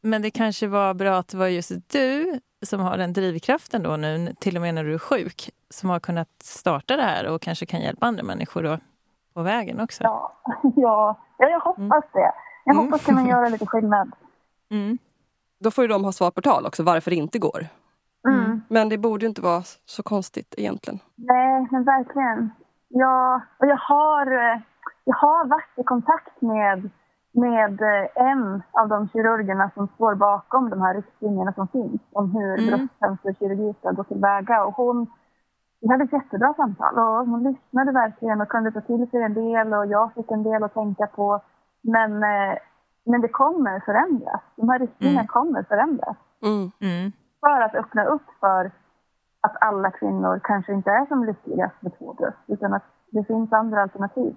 men det kanske var bra att det var just du som har den drivkraften då nu, till och med när du är sjuk, som har kunnat starta det här och kanske kan hjälpa andra människor då på vägen också. Ja, ja, ja, jag hoppas det. Jag Mm. hoppas kunna göra lite skillnad. Mm. Då får ju de ha svar på tal också varför det inte går. Mm. Men det borde ju inte vara så konstigt egentligen. Nej, men verkligen. Ja, och jag har, eh, jag har varit i kontakt med, med eh, en av de kirurgerna som står bakom de här riktlinjerna som finns om hur Mm. bröstcancerkirurgi ska gå tillväga. Och hon, vi hade ett jättebra samtal och hon lyssnade verkligen och kunde ta till sig en del och jag fick en del att tänka på. Men, eh, men det kommer förändras. De här riktlinjerna Mm. kommer förändras Mm. Mm. för att öppna upp för att alla kvinnor kanske inte är som lyckligast med två bröst utan att det finns andra alternativ.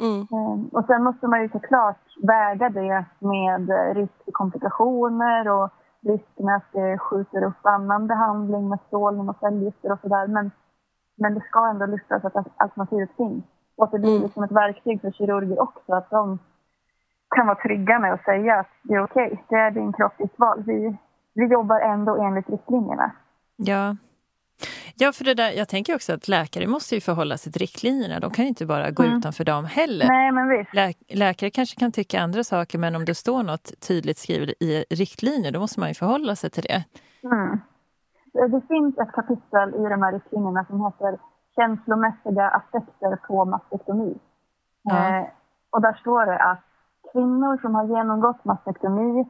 Mm. Ehm, Och sen måste man ju såklart väga det med eh, risk för komplikationer och risk med att det skjuter upp annan behandling med strålning och cellgifter och sådär. Men, men det ska ändå lyftas att alternativet finns. Och att det blir Mm. liksom ett verktyg för kirurger också. Att de kan vara trygga med att säga att det är okej, det är din kropp, ditt val. Vi, vi jobbar ändå enligt riktlinjerna. Ja. Ja, för det där, jag tänker också att läkare måste ju förhålla sig till riktlinjerna. De kan ju inte bara gå Mm. utanför dem heller. Nej, men visst. Lä läkare kanske kan tycka andra saker, men om det står något tydligt skrivet i riktlinjer, då måste man ju förhålla sig till det. Mm. Det finns ett kapitel i de här riktlinjerna som heter känslomässiga aspekter på mastektomi. Ja. Eh, och där står det att kvinnor som har genomgått mastektomi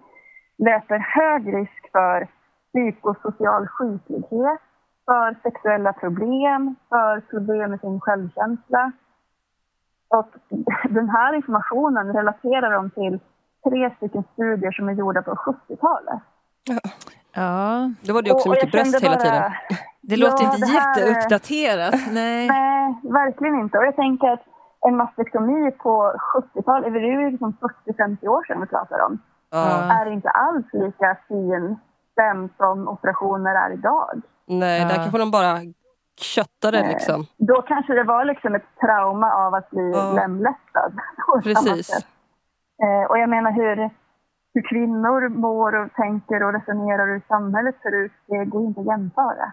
löper hög risk för psykosocial sjuklighet, för sexuella problem, för problem med sin självkänsla. Och den här informationen relaterar de till tre stycken studier som är gjorda på 70-talet. Ja, Då var det också Och- mycket bröst hela bara- tiden. det låter Ja, inte det här är- jätteuppdaterat. Nej. Nej, verkligen inte. Och jag tänker att en mastektomi på 70-talet, det är ju liksom 40-50 år sedan vi pratar om, Ja. är inte alls lika fin som operationer är idag. Nej, där Ja. kanske de bara köttade Eh, liksom. Då kanske det var liksom ett trauma av att bli Ja. lemlästad. Precis. Eh, och jag menar hur, hur kvinnor mår och tänker och resonerar och hur samhället ser ut, det går inte att jämföra.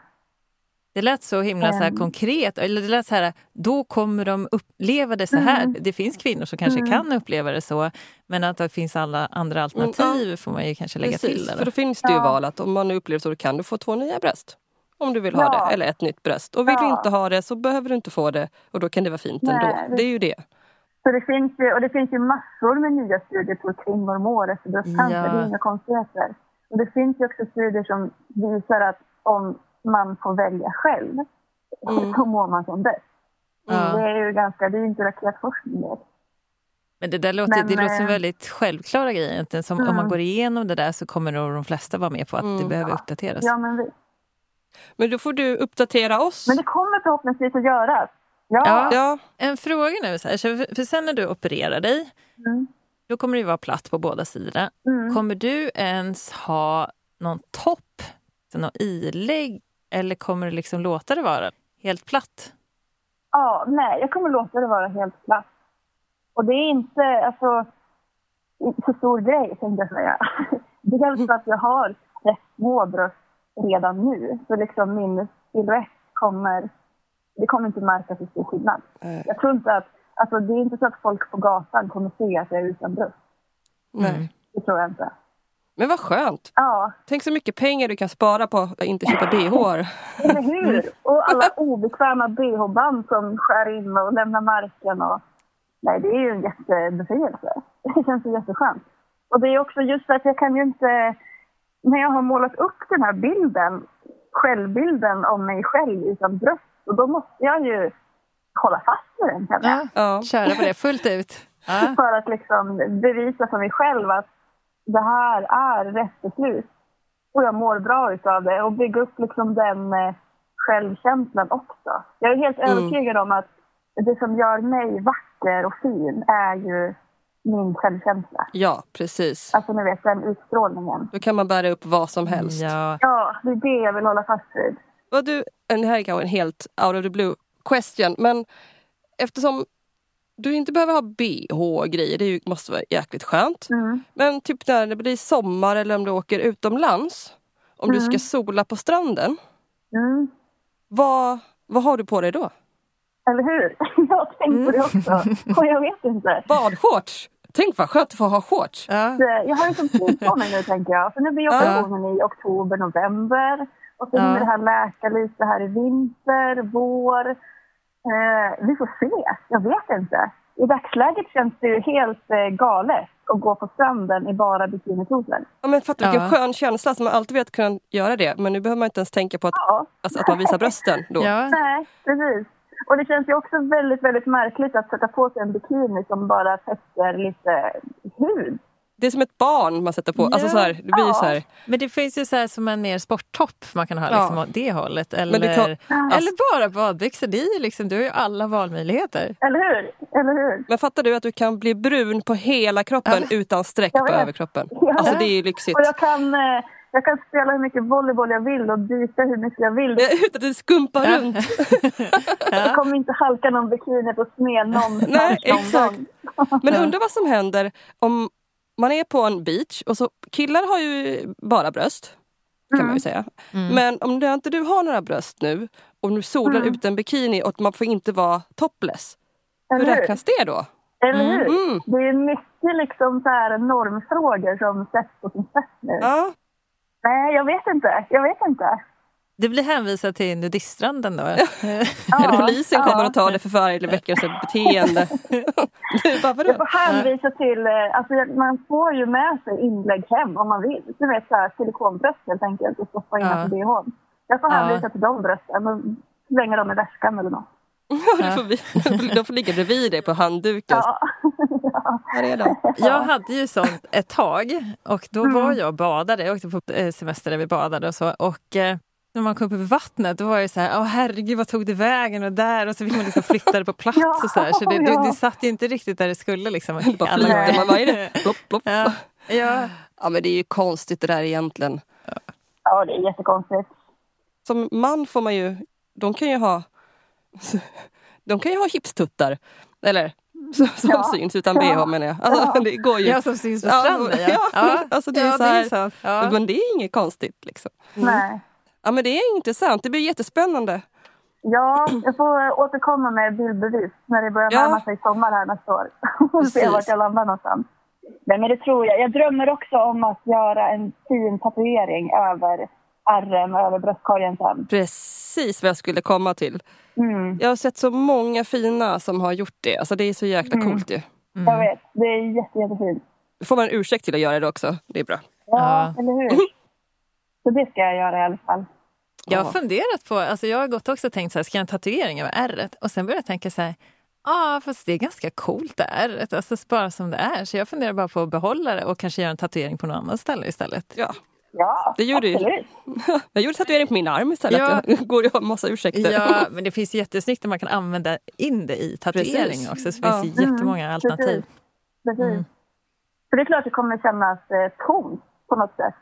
Det lät så himla så här Mm. konkret. Eller det lät så här, då kommer de uppleva det så här. Mm. Det finns kvinnor som kanske Mm. kan uppleva det så, men att det finns alla andra alternativ får man ju kanske lägga till. Precis, Där. för då finns det ju Ja. val att om man upplever så då kan du få två nya bröst. Om du vill ha Ja. det, eller ett nytt bröst. Och vill du Ja. inte ha det så behöver du inte få det och då kan det vara fint Nej, ändå. det- Det är ju det. Så det finns ju, och det finns ju massor med nya studier på kvinnor mår efter bröstcancer. Ja. Det är inga konstigheter. Och det finns ju också studier som visar att om man får välja själv Mm. mår man som bäst. Ja. Det är ju ganska, det är inte raketforskning det. Men det där låter, Men, det låter som eh, väldigt självklara grejer. Egentligen. Som, Om man Mm. går igenom det där så kommer nog de flesta vara med på att det Mm. behöver uppdateras. Ja, men, vi, Men då får du uppdatera oss. men det kommer förhoppningsvis att göras. Ja. Ja. Ja, En fråga nu, så här, för, sen när du opererar dig, Mm. då kommer det vara platt på båda sidorna. Mm. Kommer du ens ha någon topp, någon ilägg, eller kommer du liksom låta det vara helt platt? Ja, nej, jag kommer låta det vara helt platt. Och det är inte alltså, så stor grej, tänkte jag säga. Dels för att jag har rätt små bröst redan nu. Så liksom min silhuett kommer... Det kommer inte märkas så stor skillnad. Eh, Jag tror inte att... Alltså, det är inte så att folk på gatan kommer se att jag är utan bröst. nej. Det tror jag inte. Men vad skönt. Ja, Tänk så mycket pengar du kan spara på att inte köpa bh. eller hur? Och alla obekväma bh-band som skär in och lämnar marken. Och... Nej, det är ju en jättebefrielse. Det känns ju jätteskönt. Och det är också just att jag kan ju inte... När jag har målat upp den här bilden, självbilden om mig själv utan bröst, och då måste jag ju hålla fast vid den känner jag. Ja, Ja. köra på det fullt ut. Ja. För att liksom bevisa för mig själv att det här är rätt beslut. Och jag mår bra utav det. Och bygga upp liksom den eh, självkänslan också. Jag är helt Mm. övertygad om att det som gör mig vacker och fin är ju min självkänsla. ja, precis. Alltså ni vet den utstrålningen. Då kan man bära upp vad som helst. Ja. Ja, det är det jag vill hålla fast vid. Vad du, det här är kanske en helt out of the blue question, men eftersom du inte behöver ha bh och grejer, det ju- måste vara jäkligt skönt. Mm. Men typ när det blir sommar eller om du åker utomlands, om du Mm. ska sola på stranden, Mm. vad, vad har du på dig då? Eller hur? Jag har tänkt på det också. Och jag vet inte. Badshorts! Tänk vad skönt att få ha shorts! Ja. Jag har liksom tid på mig nu tänker jag. För nu blir operationen i oktober, november. Och sen Ja. det här läka lite här i vinter, vår. Eh, vi får se. Jag vet inte. I dagsläget känns det ju helt eh, galet att gå på stranden i bara bikinitrosor. Ja, men fatta vilken Ja. skön känsla som man alltid vet kunna göra det. Men nu behöver man inte ens tänka på att, Ja, alltså, att man visar brösten då. Ja. nej, precis. Och det känns ju också väldigt, väldigt märkligt att sätta på sig en bikini som bara täcker lite hud. Det är som ett barn man sätter på. Alltså, Ja. så här, det blir ju så här. Men det finns ju så här som en mer sporttopp man kan ha Ja. liksom, åt det hållet. Eller, du kan- eller bara badbyxor. Det är ju liksom, du har ju alla valmöjligheter. Eller hur? Eller hur? Men fattar du att du kan bli brun på hela kroppen utan streck på överkroppen? Ja. Alltså det är ju lyxigt. Och jag kan, eh, jag kan spela hur mycket volleyboll jag vill och byta hur mycket jag vill. Utan att det skumpar Ja. runt. Jag kommer inte halka någon bikini på sned någonstans Nej, någon exakt. gång. Men undrar vad som händer om man är på en beach och så killar har ju bara bröst. Kan man ju säga. Men om du inte du har några bröst nu och du solar ut en bikini och man får inte vara topless. Hur Eller hur? räknas det då? Eller hur? Mm. Det är mycket liksom så här normfrågor som sätts på sin spets nu. Ja, Nej, jag vet inte. Jag vet inte. Du blir hänvisad till nudiststranden då? eller polisen ja. kommer och tar det för varje veckas beteende. du bara, vadå? Jag får hänvisa till... eh, Alltså, man får ju med sig inlägg hem om man vill. Du vet, så här, silikonbröst helt enkelt och stoppa in Ja. i bhn. Jag får Ja. hänvisa till de brösten och slänga dem i väskan eller något. får, vi- de får ligga bredvid dig på handduken. Ja. ja. Här är de. Jag hade ju sånt ett tag och då Mm. var jag och badade. Jag åkte på eh, semester där vi badade och så. Och eh, när man kom upp över vattnet då var det så här, åh herregud vad tog det vägen och där och så fick man liksom flytta det på plats Ja, och så här. Så det, det, ja. det satt ju inte riktigt där det skulle liksom. Bara flyter man. Vad är det? Plopp, plopp. Ja, ja. Ja men det är ju konstigt det där egentligen. ja, det är jättekonstigt. Som man får man ju, de kan ju ha de kan ju ha hipstuttar. Eller som, som Ja. syns utan bh menar jag. Alltså, det går ju. ja, som syns på Ja, stranden. Ja, ja, alltså det är ja, så här- sant. Ja. Men det är inget konstigt liksom. Nej. Ja men det är intressant, det blir jättespännande. Ja, jag får återkomma med bildbevis när det börjar Ja. närma sig sommar här nästa år. Och se vart jag landar någonstans. Nej, men det tror jag. Jag drömmer också om att göra en fin tatuering över ärren och över bröstkorgen sen. Precis vad jag skulle komma till. Mm. Jag har sett så många fina som har gjort det. Alltså det är så jäkla Mm. coolt ju. Jag vet, det är jätte, jättefint. Då får man en ursäkt till att göra det också. Det är bra. Ja, Ja. eller hur? Så det ska jag göra i alla fall. Jag har funderat på, alltså jag har gått också och tänkt så här, ska jag ha en tatuering över ärret? Och sen började jag tänka så här, ja ah, fast det är ganska coolt det ärret, alltså bara som det är. Så jag funderar bara på att behålla det och kanske göra en tatuering på något annat ställe istället. Ja, Ja, Det gjorde absolut. jag gjorde tatuering på min arm istället. Ja. Jag går har massa ursäkter. Ja, men det finns jättesnyggt när man kan använda in det i tatuering Precis. också. Så det Ja. finns jättemånga alternativ. Precis. Precis. Mm. För det är klart det kommer kännas eh, tomt på något sätt.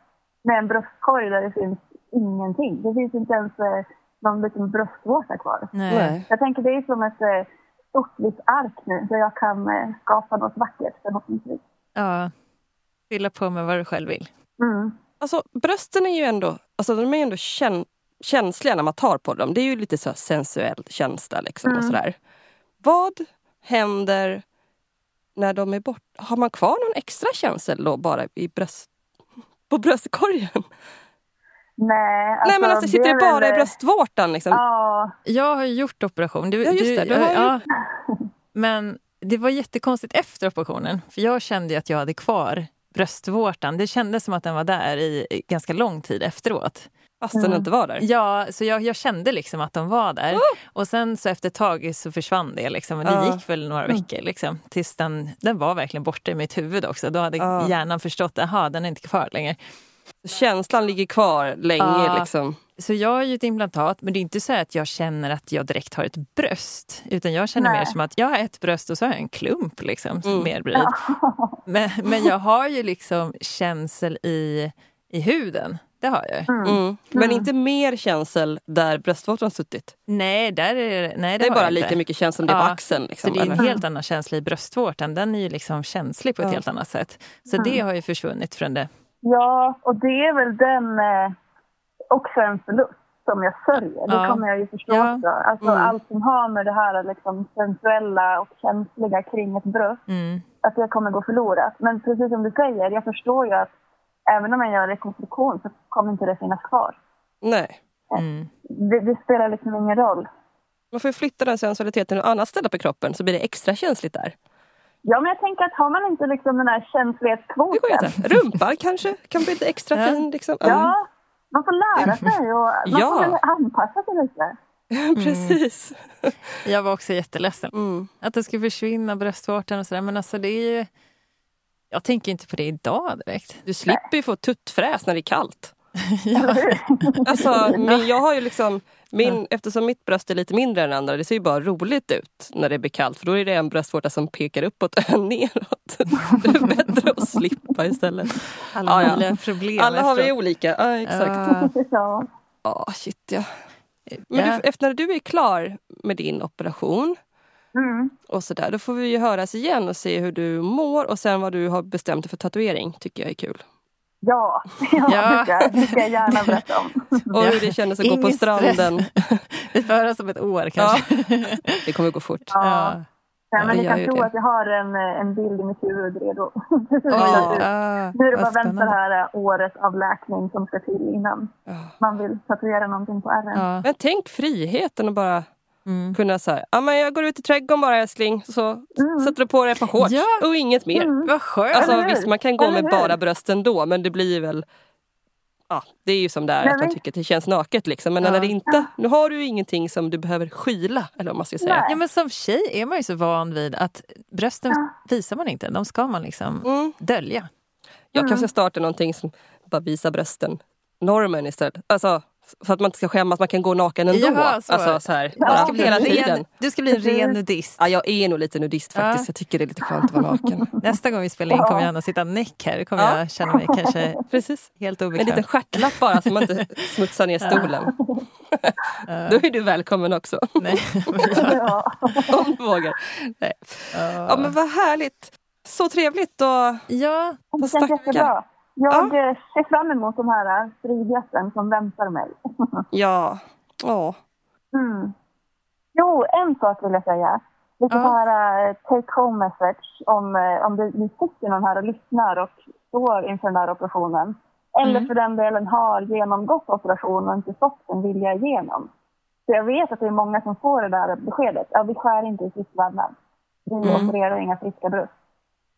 Med en bröstkorg där det finns ingenting. Det finns inte ens eh, någon liten bröstvårta kvar. Nej. Jag tänker det är som ett eh, stort vitt ark nu där jag kan eh, skapa något vackert förhoppningsvis. Ja. Fylla på med vad du själv vill. Mm. Alltså brösten är ju ändå, alltså, de är ändå kän, känsliga när man tar på dem. Det är ju lite så sensuell känsla liksom och Mm. sådär. Vad händer när de är borta? Har man kvar någon extra känsel då bara i bröst, på bröstkorgen? Nej, Nej men alltså sitter det bara väl, i bröstvårtan liksom? Ja, Jag har ju gjort operation. Du, Ja, just det, du har ja, Men det var jättekonstigt efter operationen. För jag kände ju att jag hade kvar bröstvårtan. Det kändes som att den var där i ganska lång tid efteråt. Fast den Mm. inte var där. Ja, så jag, jag kände liksom att de var där. Och sen så efter ett tag så försvann det. Liksom. Men det Ja. gick väl några veckor liksom, tills den, den var verkligen borta i mitt huvud också. Då hade Ja. hjärnan förstått att den är inte kvar längre. Känslan ligger kvar länge liksom. Så jag har ju ett implantat, men det är inte så att jag känner att jag direkt har ett bröst. Utan jag känner Nej. mer som att jag har ett bröst och så har jag en klump liksom, som Mm. mer bredvid. Men, men jag har ju liksom känsel i, i huden. Det har jag. Mm. Men inte mer känsel där bröstvårtan suttit. Nej, där är det, nej, det, Det är bara lika mycket känsel som det är på Ja, axeln. Så Liksom, det är en eller? helt annan känsla i bröstvårtan. Den är ju liksom känslig på ett Ja. helt annat sätt. Så det har ju försvunnit från det. ja, och det är väl den eh, också en förlust som jag sörjer. Det Ja. kommer jag ju förstå Ja. också. Alltså Mm. allt som har med det här liksom, sensuella och känsliga kring ett bröst Mm. att det kommer gå förlorat. Men precis som du säger, jag förstår ju att även om jag gör rekonstruktion så kommer inte det finnas kvar. Nej. Mm. Det, det spelar liksom ingen roll. Man får ju flytta den sensualiteten till något annat ställe på kroppen så blir det extra känsligt där. Ja, men jag tänker att har man inte liksom den här Det går ju känslighetskvoten. inte. Rumpan kanske kan bli lite extra Ja. fin. Liksom. Mm. Ja, man får lära sig och man Ja. får väl anpassa sig lite. Precis. Jag var också jätteledsen. Mm. Att det skulle försvinna bröstvårtan och sådär. Men alltså det är ju... Jag tänker inte på det idag direkt. Du slipper ju få tuttfräs när det är kallt. ja. Alltså, men jag har ju liksom, min, eftersom mitt bröst är lite mindre än andra, det ser ju bara roligt ut när det blir kallt. För då är det en bröstvårta som pekar uppåt och en neråt. Det är bättre att slippa istället. Alla Ja, ja. problem Alla har vi olika. Ja, exakt. Ja. Ja. Ja, shit ja. Men Ja. du, efter när du är klar med din operation Mm. och sådär, då får vi ju höras igen och se hur du mår och sen vad du har bestämt dig för tatuering. tycker jag är kul. Ja, ja, Ja. Det, ska, det ska jag gärna berätta om. Och Ja. hur det kändes att gå på stress. stranden. Vi får höras om ett år kanske. Det kommer gå fort. Ja. Ja. Nej, men ni kan tro det. att jag har en, en bild i mitt huvud redo. Ja. Ja, Nu är det bara att vänta det här året av läkning som ska till innan Ja. man vill tatuera någonting på ärren. Ja. Men tänk friheten att bara Mm. kunna säga, ja men jag går ut i trädgården bara älskling, så sätter du på dig ett par shorts Ja. och inget mer. Mm. Vad skönt! Alltså visst man kan gå Eller med hur? bara brösten då men det blir väl Ja, det är ju som det är, att man tycker att det känns naket liksom. Men Ja. när det inte, nu har du ju ingenting som du behöver skyla, eller vad man ska säga. Nej. Ja, men som tjej är man ju så van vid att brösten Ja. visar man inte. De ska man liksom Mm. dölja. Jag Mm. kanske startar någonting som bara visar brösten. Normen istället. Alltså, för att man inte ska skämmas, man kan gå naken ändå. Jaha, så. Alltså så här, Ja. bara Du ska bli hela en tiden. ren, du ska bli en ren nudist. Ja, jag är nog lite nudist faktiskt. Ja. Jag tycker det är lite skönt att vara naken. Nästa gång vi spelar in kommer jag gärna sitta näck här. Då kommer Ja. jag känna mig kanske Precis. helt En obekväm. liten stjärtlapp bara så man inte smutsar ner stolen. Då är du välkommen också. Nej, Ja. Om du vågar. Nej. Ja men vad härligt. Så trevligt och ja, känns stackar. Jag eh, ser fram emot de här friheten som väntar mig. ja. Ja. Mm. Jo, en sak vill jag säga. Lite Ja. här eh, take home message om, eh, om det, ni sitter någon här och lyssnar och står inför den här operationen. Eller Mm. för den delen har genomgått operationen och inte fått den vilja igenom. Så jag vet att det är många som får det där beskedet. Ja, vi skär inte i friskvävnad. Vi Mm. opererar inga friska bröst.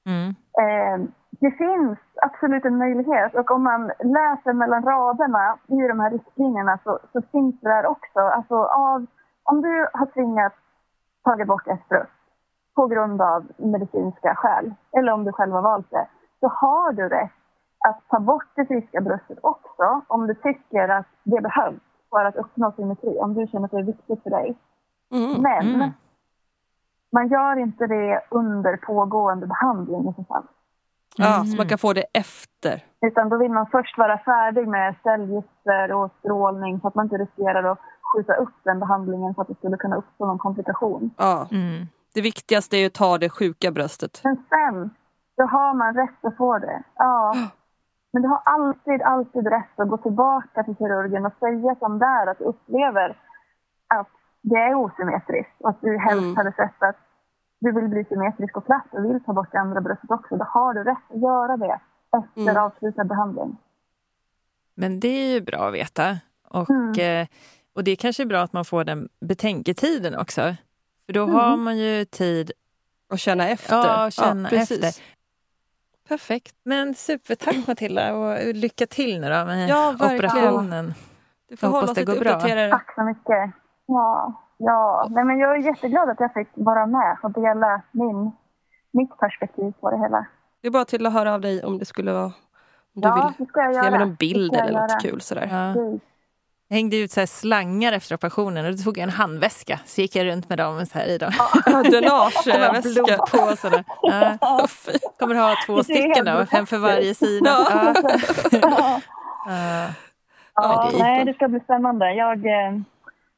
Mm. Eh, det finns absolut en möjlighet och om man läser mellan raderna i de här riktlinjerna så, så finns det där också. Alltså av, om du har tvingats ta bort ett bröst på grund av medicinska skäl eller om du själv har valt det så har du rätt att ta bort det friska bröstet också om du tycker att det behövs för att uppnå symmetri, om du känner att det är viktigt för dig. Mm. Men Mm. Man gör inte det under pågående behandling i så fall. Ja, så man kan få det efter. Utan då vill man först vara färdig med cellgifter och strålning så att man inte riskerar att skjuta upp den behandlingen för att det skulle kunna uppstå någon komplikation. Ja. Mm. Det viktigaste är ju att ta det sjuka bröstet. Men sen, då har man rätt att få det. Ja. Men du har alltid, alltid rätt att gå tillbaka till kirurgen och säga som det är, att du upplever att det är osymmetriskt och att du helst Mm. hade sett att du vill bli symmetrisk och platt och vill ta bort det andra bröstet också. Då har du rätt att göra det efter Mm. avslutad behandling. Men det är ju bra att veta. Och, Mm. eh, och det är kanske är bra att man får den betänketiden också. För då Mm. har man ju tid Och känna efter. Ja, känna precis. efter. Perfekt. Men supertack Matilda och lycka till nu då med Ja, verkligen. operationen. Du får Jag hålla oss det går bra. Tack så mycket. Ja, ja. Nej, men jag är jätteglad att jag fick vara med och dela min, mitt perspektiv på det hela. Det är bara till att höra av dig om det skulle vara... Om du Ja, vill det ska jag göra. ge mig någon bild eller något göra. kul sådär. Ja. Precis. Jag hängde ut så här slangar efter operationen och då tog jag en handväska. Så gick jag runt med dem så här i. Då. Ja, Drainageväska. Blodpåsarna. Ja. Kommer ha två stycken då, en för varje sida. Ja. Ja. Ja. Ja, det nej, det ska bli spännande. Jag, eh,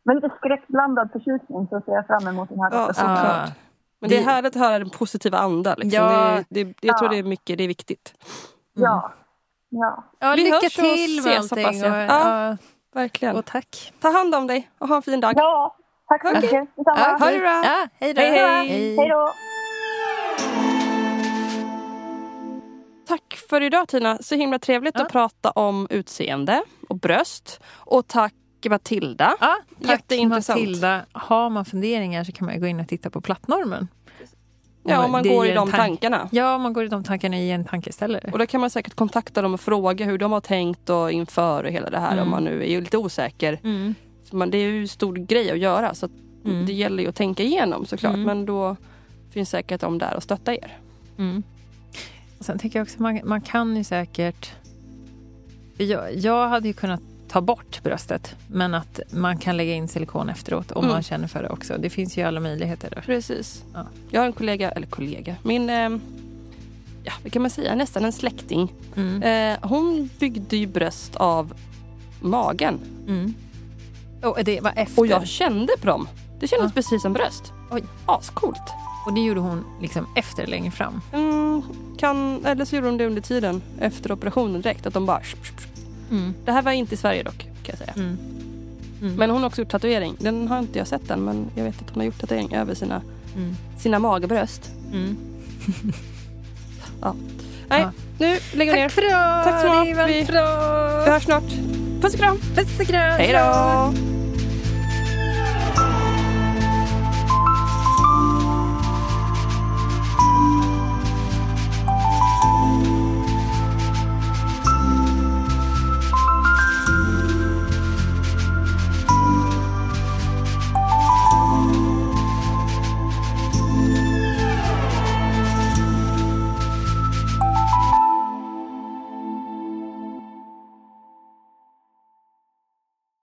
med lite skräckblandad förtjusning så ser jag fram emot den här Ja, såklart. Men det är härligt att höra den positiva anda. Liksom. Ja. Det, det, jag tror Ja. det är mycket, det är viktigt. Ja. ja. Ja, Vi lycka hörs och till med ses, hoppas jag. Och, Ja. ja. Verkligen. och tack. Ta hand om dig och ha en fin dag. ja, tack så mycket. Detsamma. Ja, Ha det bra. Ja, hej då. Hej, hej. Hej då. Tack för idag Tina. Så himla trevligt Ja. att prata om utseende och bröst. Och tack Matilda. Ja, tack Jätteintressant. Matilda. Har man funderingar så kan man gå in och titta på plattnormen. Ja, om man går i de tank- tankarna. Ja, om man går i de tankarna i en tankeställare. Och då kan man säkert kontakta dem och fråga hur de har tänkt och inför och hela det här Mm. om man nu är lite osäker. Mm. Man, det är ju en stor grej att göra så att Mm. det gäller ju att tänka igenom såklart. Mm. Men då finns säkert de där och stötta er. Mm. Och sen tänker jag också, man, man kan ju säkert... Jag, jag hade ju kunnat ta bort bröstet, men att man kan lägga in silikon efteråt om Mm. man känner för det också. Det finns ju alla möjligheter där. Precis. Ja. Jag har en kollega, eller kollega, min, eh, ja vad kan man säga, nästan en släkting. Mm. Eh, hon byggde ju bröst av magen. Mm. Och det var efter. Och jag kände på dem. Det kändes Ja. precis som bröst. Oj. Ascoolt. Och det gjorde hon liksom efter längre fram. Mm, kan, eller så gjorde hon det under tiden efter operationen direkt. Att de bara... Mm. Det här var inte i Sverige dock, kan jag säga. Mm. Mm. Men hon har också gjort tatuering. Den har inte jag sett än, men jag vet att hon har gjort tatuering över sina, Mm. sina magbröst. Mm. Nej, Ja. nu lägger vi ner. Tack för idag! Tack. Det var Vi-. Vi hörs snart. Puss och kram! Puss och kram! Hej då!